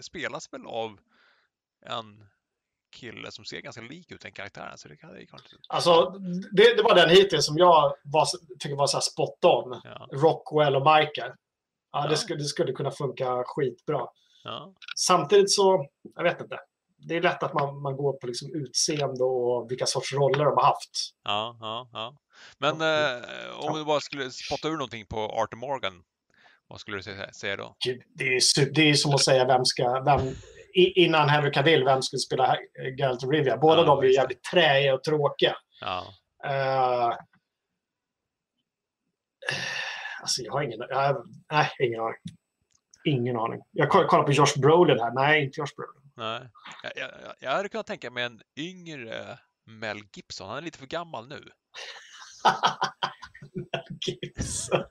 spelas väl av en kille som ser ganska lik ut den karaktären. Så det kan det kanske... Alltså, det, det var den hittills som jag var, tycker var så här spot on. Ja, Rockwell och Michael. Ja, Ja. Det, skulle, det skulle kunna funka skitbra. ja, Samtidigt så, jag vet inte. Det är lätt att man, man går på liksom utseende och vilka sorts roller de har haft. ja, ja. ja. Men eh, om du bara skulle spotta ur någonting på Arthur Morgan, vad skulle du säga, då? Det är, det är som att säga vem ska... Vem, innan Henry Cavill, vem skulle spela Geralt of Rivia? Båda Ja, de är ju jävligt träiga och tråkiga. Ja, Uh, alltså, jag har ingen... Jag, nej, ingen aning. Ingen aning. Jag koll- kollar på Josh Brolin här. Nej, inte Josh Brolin. nej. Jag, jag, jag- hade kunnat tänka mig en yngre Mel Gibson. Han är lite för gammal nu. (laughs) Gibson.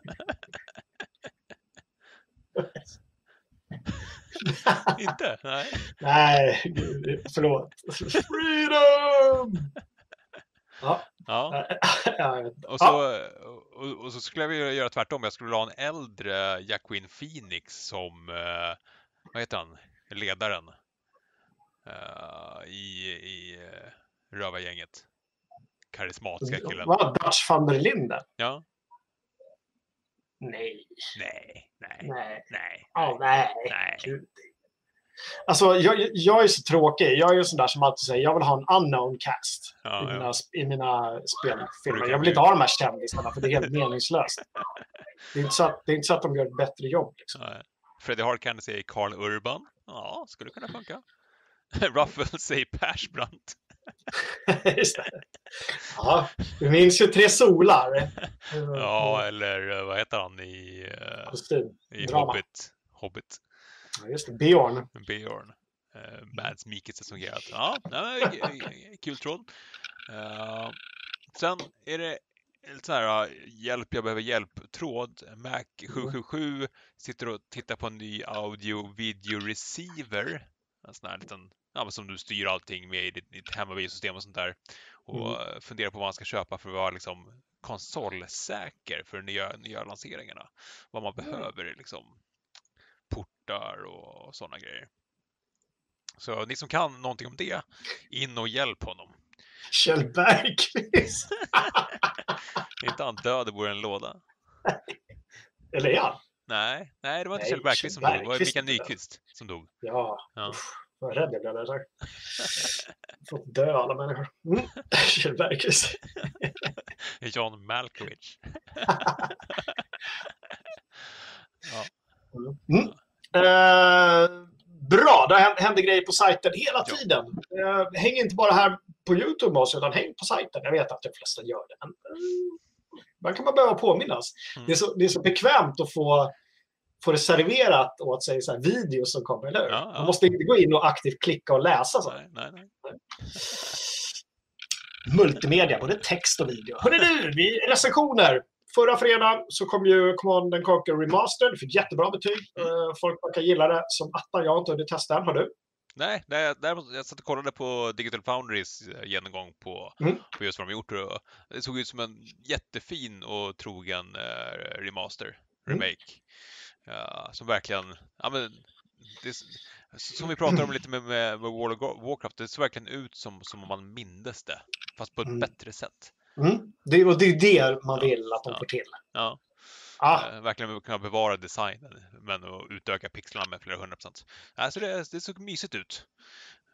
(laughs) (laughs) Inte? Nej. Nej, förlåt. Freedom! Ja, Ja. Och så, och, och så skulle jag vilja göra tvärtom. Jag skulle vilja ha en äldre Jacqueline Phoenix som, eh, vad heter han, ledaren eh, i, i uh, rövargänget. Karismatiska killen. Vad? Dutch van der Linden? Ja. Nej, Nej, nej, nej. nej, Oh, nej. nej. Gud. Alltså, jag, jag är så tråkig. Jag är ju sån där som alltid säger jag vill ha en unknown cast i, Ja, mina, ja. i mina spelfilmer. Jag vill inte ha de här kändisarna för det är helt (laughs) meningslöst. Det är inte så att, det är inte så att de gör ett bättre jobb. Liksom. Nej. Freddie Harkan säger Carl Urban. Ja, skulle kunna funka. (laughs) Ruffles säger Persbrandt. (laughs) Just det. Ja, du minns ju Tre Solar. Ja, eller eh, vad heter han i, eh, Kostym. i Drama. Hobbit? Hobbit. Ja, just det. Björn. Björn. Uh, Mads Mikkelsen som grejer. Ja, nej, kul tråd. Eh, sen är det lite så här, uh, hjälp, jag behöver hjälp-tråd. Mac 777 sitter och tittar på en ny audio video receiver. En sån här liten, ja, men som du styr allting med i ditt, ditt hemmabiosystem och sånt där. Och eh, funderar på vad man ska köpa för att vara liksom konsolsäker för nya, nya lanseringarna. Vad man Mm. behöver liksom portar och sådana grejer. Så ni som kan någonting om det, in och hjälp honom. Kjell Bergqvist. (laughs) Är inte han död och bor i en låda? Eller han? Nej, nej, det var inte Nej, Kjell Bergqvist som dog. Det var Mikael. Nyqvist som dog. Ja, Ja. Vad rädd jag blev där. Fått dö alla människor. Mm. (laughs) Kjell Bergqvist. John Malkovich. ja. Mm. Eh, bra, det hän- händer grejer på sajten hela tiden. Eh, häng inte bara här på YouTube med oss, utan häng på sajten. Jag vet att de flesta gör det. Men, eh, ibland kan man behöva påminnas. Mm. Det, är så, det är så bekvämt att få, få det serverat åt sig, så här, videos som kommer, eller hur? Ja, ja. Man måste inte gå in och aktivt klicka och läsa. Så. Nej, nej, nej. Multimedia, både text och video. Hörru du, vi, recensioner. Förra fredagen så kom ju Command and Conquer Remastered. Det fick jättebra betyg. Mm. Eh, Folk verkar gilla det som attan. Jag har inte hunnit testa än. Har du? Nej, nej däremot, jag satt och kollade på Digital Foundries eh, genomgång på, Mm. på just vad de gjort och det såg ut som en jättefin och trogen eh, remaster, Mm. Ja, som verkligen, ja men, det, som vi pratade om lite med, med, med World of Warcraft, det ser verkligen ut som, som om man mindes det, fast på ett Mm. bättre sätt. Mm. Det, och det är det man vill att de Ja. får till. Ja, Ah, eh, verkligen kunna bevara designen, men utöka pixlarna med flera hundra procent. Alltså det, det såg mysigt ut.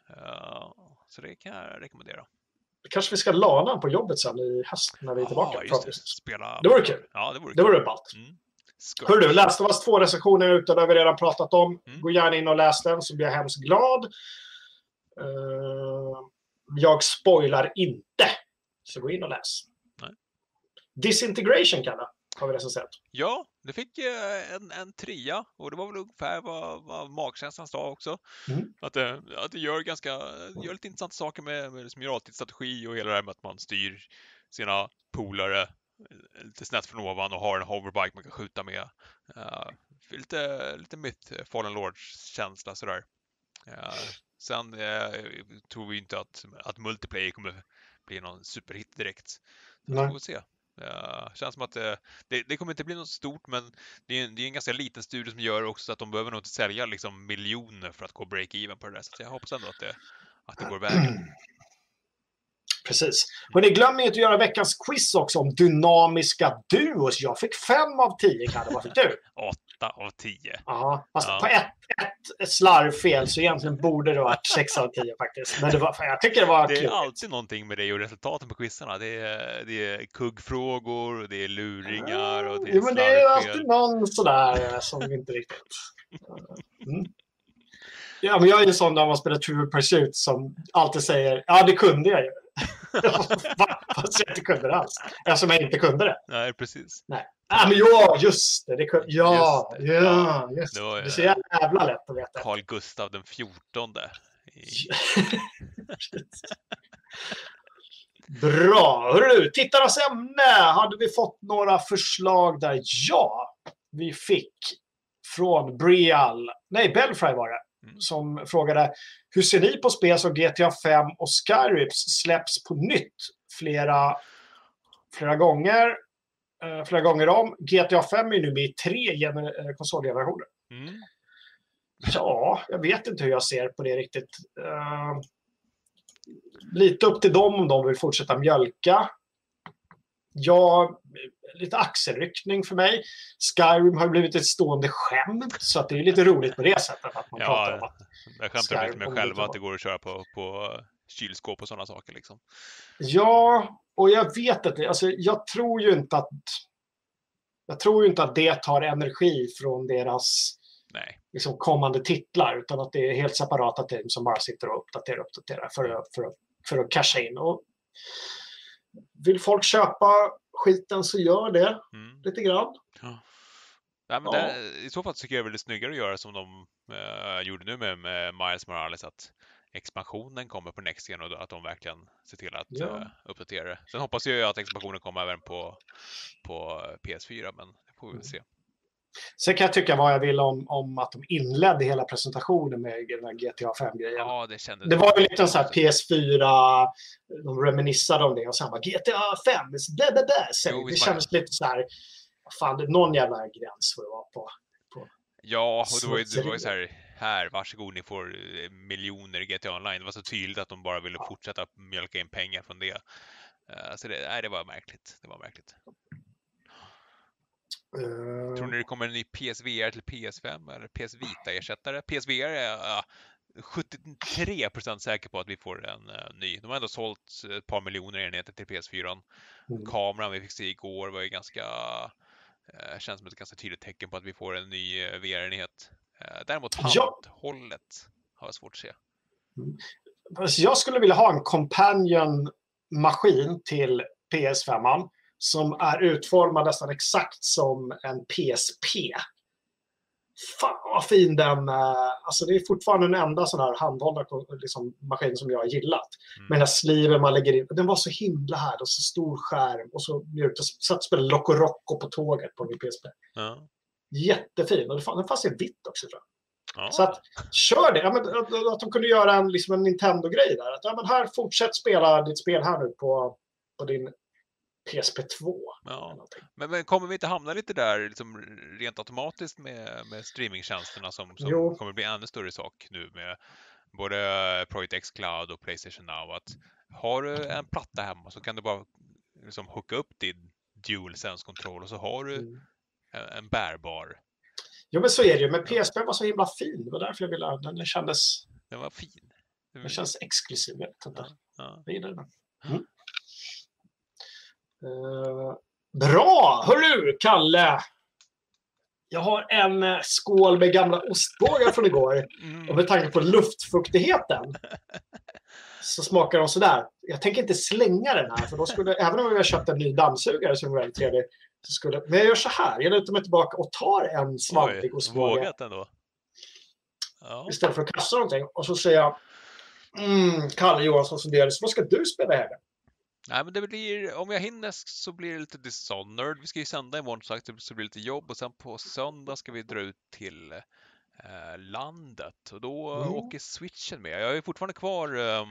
Ja, så det kan jag rekommendera. kanske vi ska lana på jobbet sen i höst när vi är tillbaka. Just det. Spela... Det vore kul. Ja, det vore Det vore ballt. Mm. Hörru du, Last of Us 2-recensionen är ute. Det har vi redan pratat om. Mm. Gå gärna in och läs den så blir jag hemskt glad. Eh, jag spoilar inte. Så gå in och läs. Nej. Disintegration, Kalle, har vi recenserat. Ja, det fick eh, en, en trea och det var väl ungefär vad, vad magkänslan sa också. Mm. Att, det, att det gör ganska, gör lite intressanta saker med, med liksom realtidsstrategi och hela det här med att man styr sina polare eh, lite snett från ovan och har en hoverbike man kan skjuta med. Eh, lite, lite Myth, eh, Fallen Lords-känsla sådär. Uh, sen uh, tror vi inte att, att multiplayer kommer bli någon superhit direkt. Så får vi se. Uh, känns som att eh, det, det kommer inte bli något stort, men det är, det är en ganska liten studie som gör också så att de behöver nog inte sälja liksom miljoner för att gå break-even på det där. Så jag hoppas ändå att det, att det går vägen. (clears throat) Precis. Hörrni, glöm inte att göra veckans quiz också om dynamiska duos. Jag fick fem av tio, Kalle. Vad fick du? (laughs) Åtta av tio. Ja, fast Ja. på ett, ett slarvfel så egentligen borde det varit sex av tio faktiskt. Men det var, jag tycker det var Det är klurigt. alltid någonting med dig och resultaten på quizarna. Det är, det är kuggfrågor, och det är luringar och det är Jo, men det är alltid någon sådär eh, som inte riktigt... (laughs) Mm. Ja, men jag är ju sån när man spelar True Pursuit som alltid säger ja, det kunde jag ju. (laughs) Fast jag inte kunde det alls. Eftersom jag inte kunde det. Nej, precis. Ja, men ja, just det. det kunde, ja, Just det. ja, just Det det. var, Det är så jävla lätt att veta. Carl Gustav den fjortonde. I- (laughs) Bra! Hörru, tittarnas ämne. Hade vi fått några förslag där? Ja, vi fick från Brial. Nej, Belfry var det. Mm. Som frågade hur ser ni på spel som GTA 5 och Skyrips släpps på nytt flera, flera gånger? eh, flera gånger om. GTA 5 är nu med i tre gener- eh, konsolgenerationer. Mm. Ja, jag vet inte hur jag ser på det riktigt. Eh, lite upp till dem om de vill fortsätta mjölka. Ja, lite axelryckning för mig. Skyrim har blivit ett stående skämt, så att det är lite roligt på det sättet att man pratar om Ja, att jag skämtar lite med Skyrim mig själva att det går att köra på, på kylskåp och sådana saker. Liksom. Ja, och jag vet inte. Alltså, jag tror ju inte att jag tror ju inte att det tar energi från deras Nej. liksom, kommande titlar, utan att det är helt separata team som bara sitter och uppdaterar och uppdaterar för att, för att, för att casha in. Och vill folk köpa skiten så gör det Mm. lite grann. Nej, men Ja. det, I så fall tycker jag det är snyggare att göra som de eh, gjorde nu med, med Miles Morales, att expansionen kommer på Next Gen och att de verkligen ser till att Ja. eh, uppdatera det. Sen hoppas jag ju att expansionen kommer även på, på PS4, men det får vi väl se. Sen kan jag tycka vad jag vill om, om att de inledde hela presentationen med den här GTA 5-grejen. Ja, det kändes... Det var ju lite så här PS4, de reminissade om det och sen bara GTA 5, blä, blä, blä. Sen, Jo, det kändes lite så här, fan, det är någon jävla gräns får det vara på. Ja, och det var det var ju så här, här, varsågod, ni får eh, miljoner GTA Online. Det var så tydligt att de bara ville fortsätta mjölka in pengar från det. Eh, Så det, nej, det var märkligt. Det var märkligt. Eh, Tror ni det kommer en ny PSVR till PS5 eller PS Vita-ersättare? PSVR är jag 73 procent säker på att vi får en uh, ny. De har ändå sålt ett par miljoner enheter till PS4. Mm. Kameran vi fick se igår var ju ganska, uh, känns som ett ganska tydligt tecken på att vi får en ny uh, VR-enhet. däremot Ja. handhållet har jag svårt att se. Alltså, Jag skulle vilja ha en companion-maskin till PS5 som är utformad nästan exakt som en PSP. Fan vad fin den är. Alltså det är fortfarande den enda sån här handhållna liksom, maskin som jag har gillat. Mm. Med den här sliven man lägger in. Den var så himla här och så stor skärm. Och så mjukt. Jag satt och spelade Loco Roco på tåget på min PSP. Ja. Jättefin. Och den fanns i vitt också tror jag. Ja. Så att, kör det. Ja, men, att, att de kunde göra en, liksom en Nintendo-grej där. Att, ja, men här, fortsätt spela ditt spel här nu på, på din PSP2. Ja. Men, men kommer vi inte hamna lite där liksom, rent automatiskt med, med streamingtjänsterna som, som Jo. kommer bli ännu större sak nu med både Project X Cloud och Playstation Now? Att har du en platta hemma så kan du bara liksom, hooka upp din DualSense-kontroll och så har du Mm. en, en bärbar. Jo, men så är det ju. Men PSP var så himla fin. Det var därför jag ville ha den. Den kändes, Den var fin. den känns exklusiv. Jag vet inte. Ja. Jag gillar den. Mm. Eh, bra! Hörru, Kalle! Jag har en eh, skål med gamla ostbågar från igår. Mm. Och med tanke på luftfuktigheten så smakar de sådär. Jag tänker inte slänga den här, för då skulle, även om jag köpt en ny dammsugare som är väldigt trevlig, så skulle, men jag gör så här. Jag lutar mig tillbaka och tar en svantig Oj, ostbåge vågat ändå. Ja. istället för att kasta någonting. Och så säger jag, mm, Kalle Johansson Sundelius, vad ska du spela här? Nej, men det blir, om jag hinner så blir det lite Dishonored. Vi ska ju sända imorgon som sagt, så blir det lite jobb och sen på söndag ska vi dra ut till eh, landet och då Mm. åker switchen med. Jag ju fortfarande kvar eh,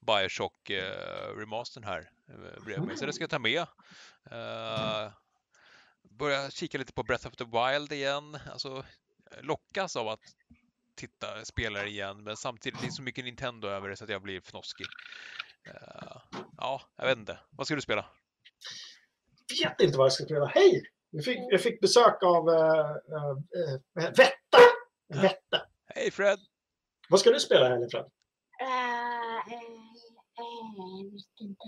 Bioshock eh, remastern här eh, bredvid mig, så det ska jag ta med. Eh, börja kika lite på Breath of the Wild igen, alltså lockas av att titta spelare igen, men samtidigt det är så mycket Nintendo över det så att jag blir fnoskig. Eh, ja, jag vet inte. Vad ska du spela? vet inte vad jag ska spela. Hej! Jag fick, jag fick besök av uh, uh, Vetta. Vetta. Hej Fred! Vad ska du spela här Fred? Uh, uh, vet inte.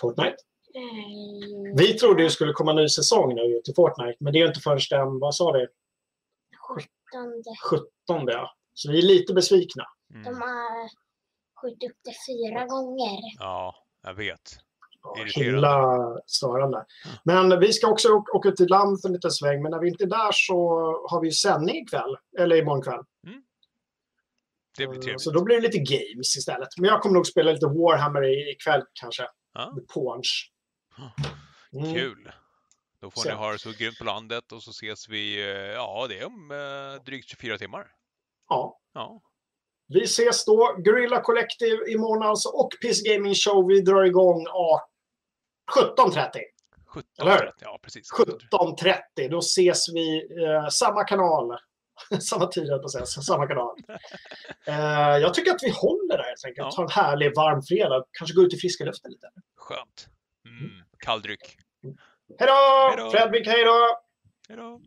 Fortnite? Uh, Vi trodde det skulle komma en ny säsong nu till Fortnite, men det är inte förrän den, vad sa vi, 17. 17 ja. Så vi är lite besvikna. Mm. De har skjutit upp det fyra gånger. Ja, jag vet. Ja, himla störande. Men vi ska också åka, åka ut till land för en liten sväng, men när vi inte är där så har vi ju sändning ikväll, eller imorgon kväll. Det blir Eh, trevligt. Så då blir det lite games istället. Men jag kommer nog spela lite Warhammer i- ikväll kanske. Ja, The Paunch. Mm. kul! Då får Så. ni ha det så grymt på landet och så ses vi, eh, ja det är om eh, drygt 24 timmar. Ja. Ja, Vi ses då. Gorilla Collective imorgon alltså och PC Gaming Show. Vi drar igång ah, 17.30. 17 Eller hur? Ja, precis. 17.30. Då ses vi eh, samma kanal. (laughs) samma tid, på att säga. Samma kanal. (laughs) Eh, jag tycker att vi håller där helt enkelt. Ja. Ta en härlig varm fredag. Kanske gå ut i friska luften lite. Skönt. Mm. Kall dryck. Hej då! Hej då! Fredrik, hej då! Hej då!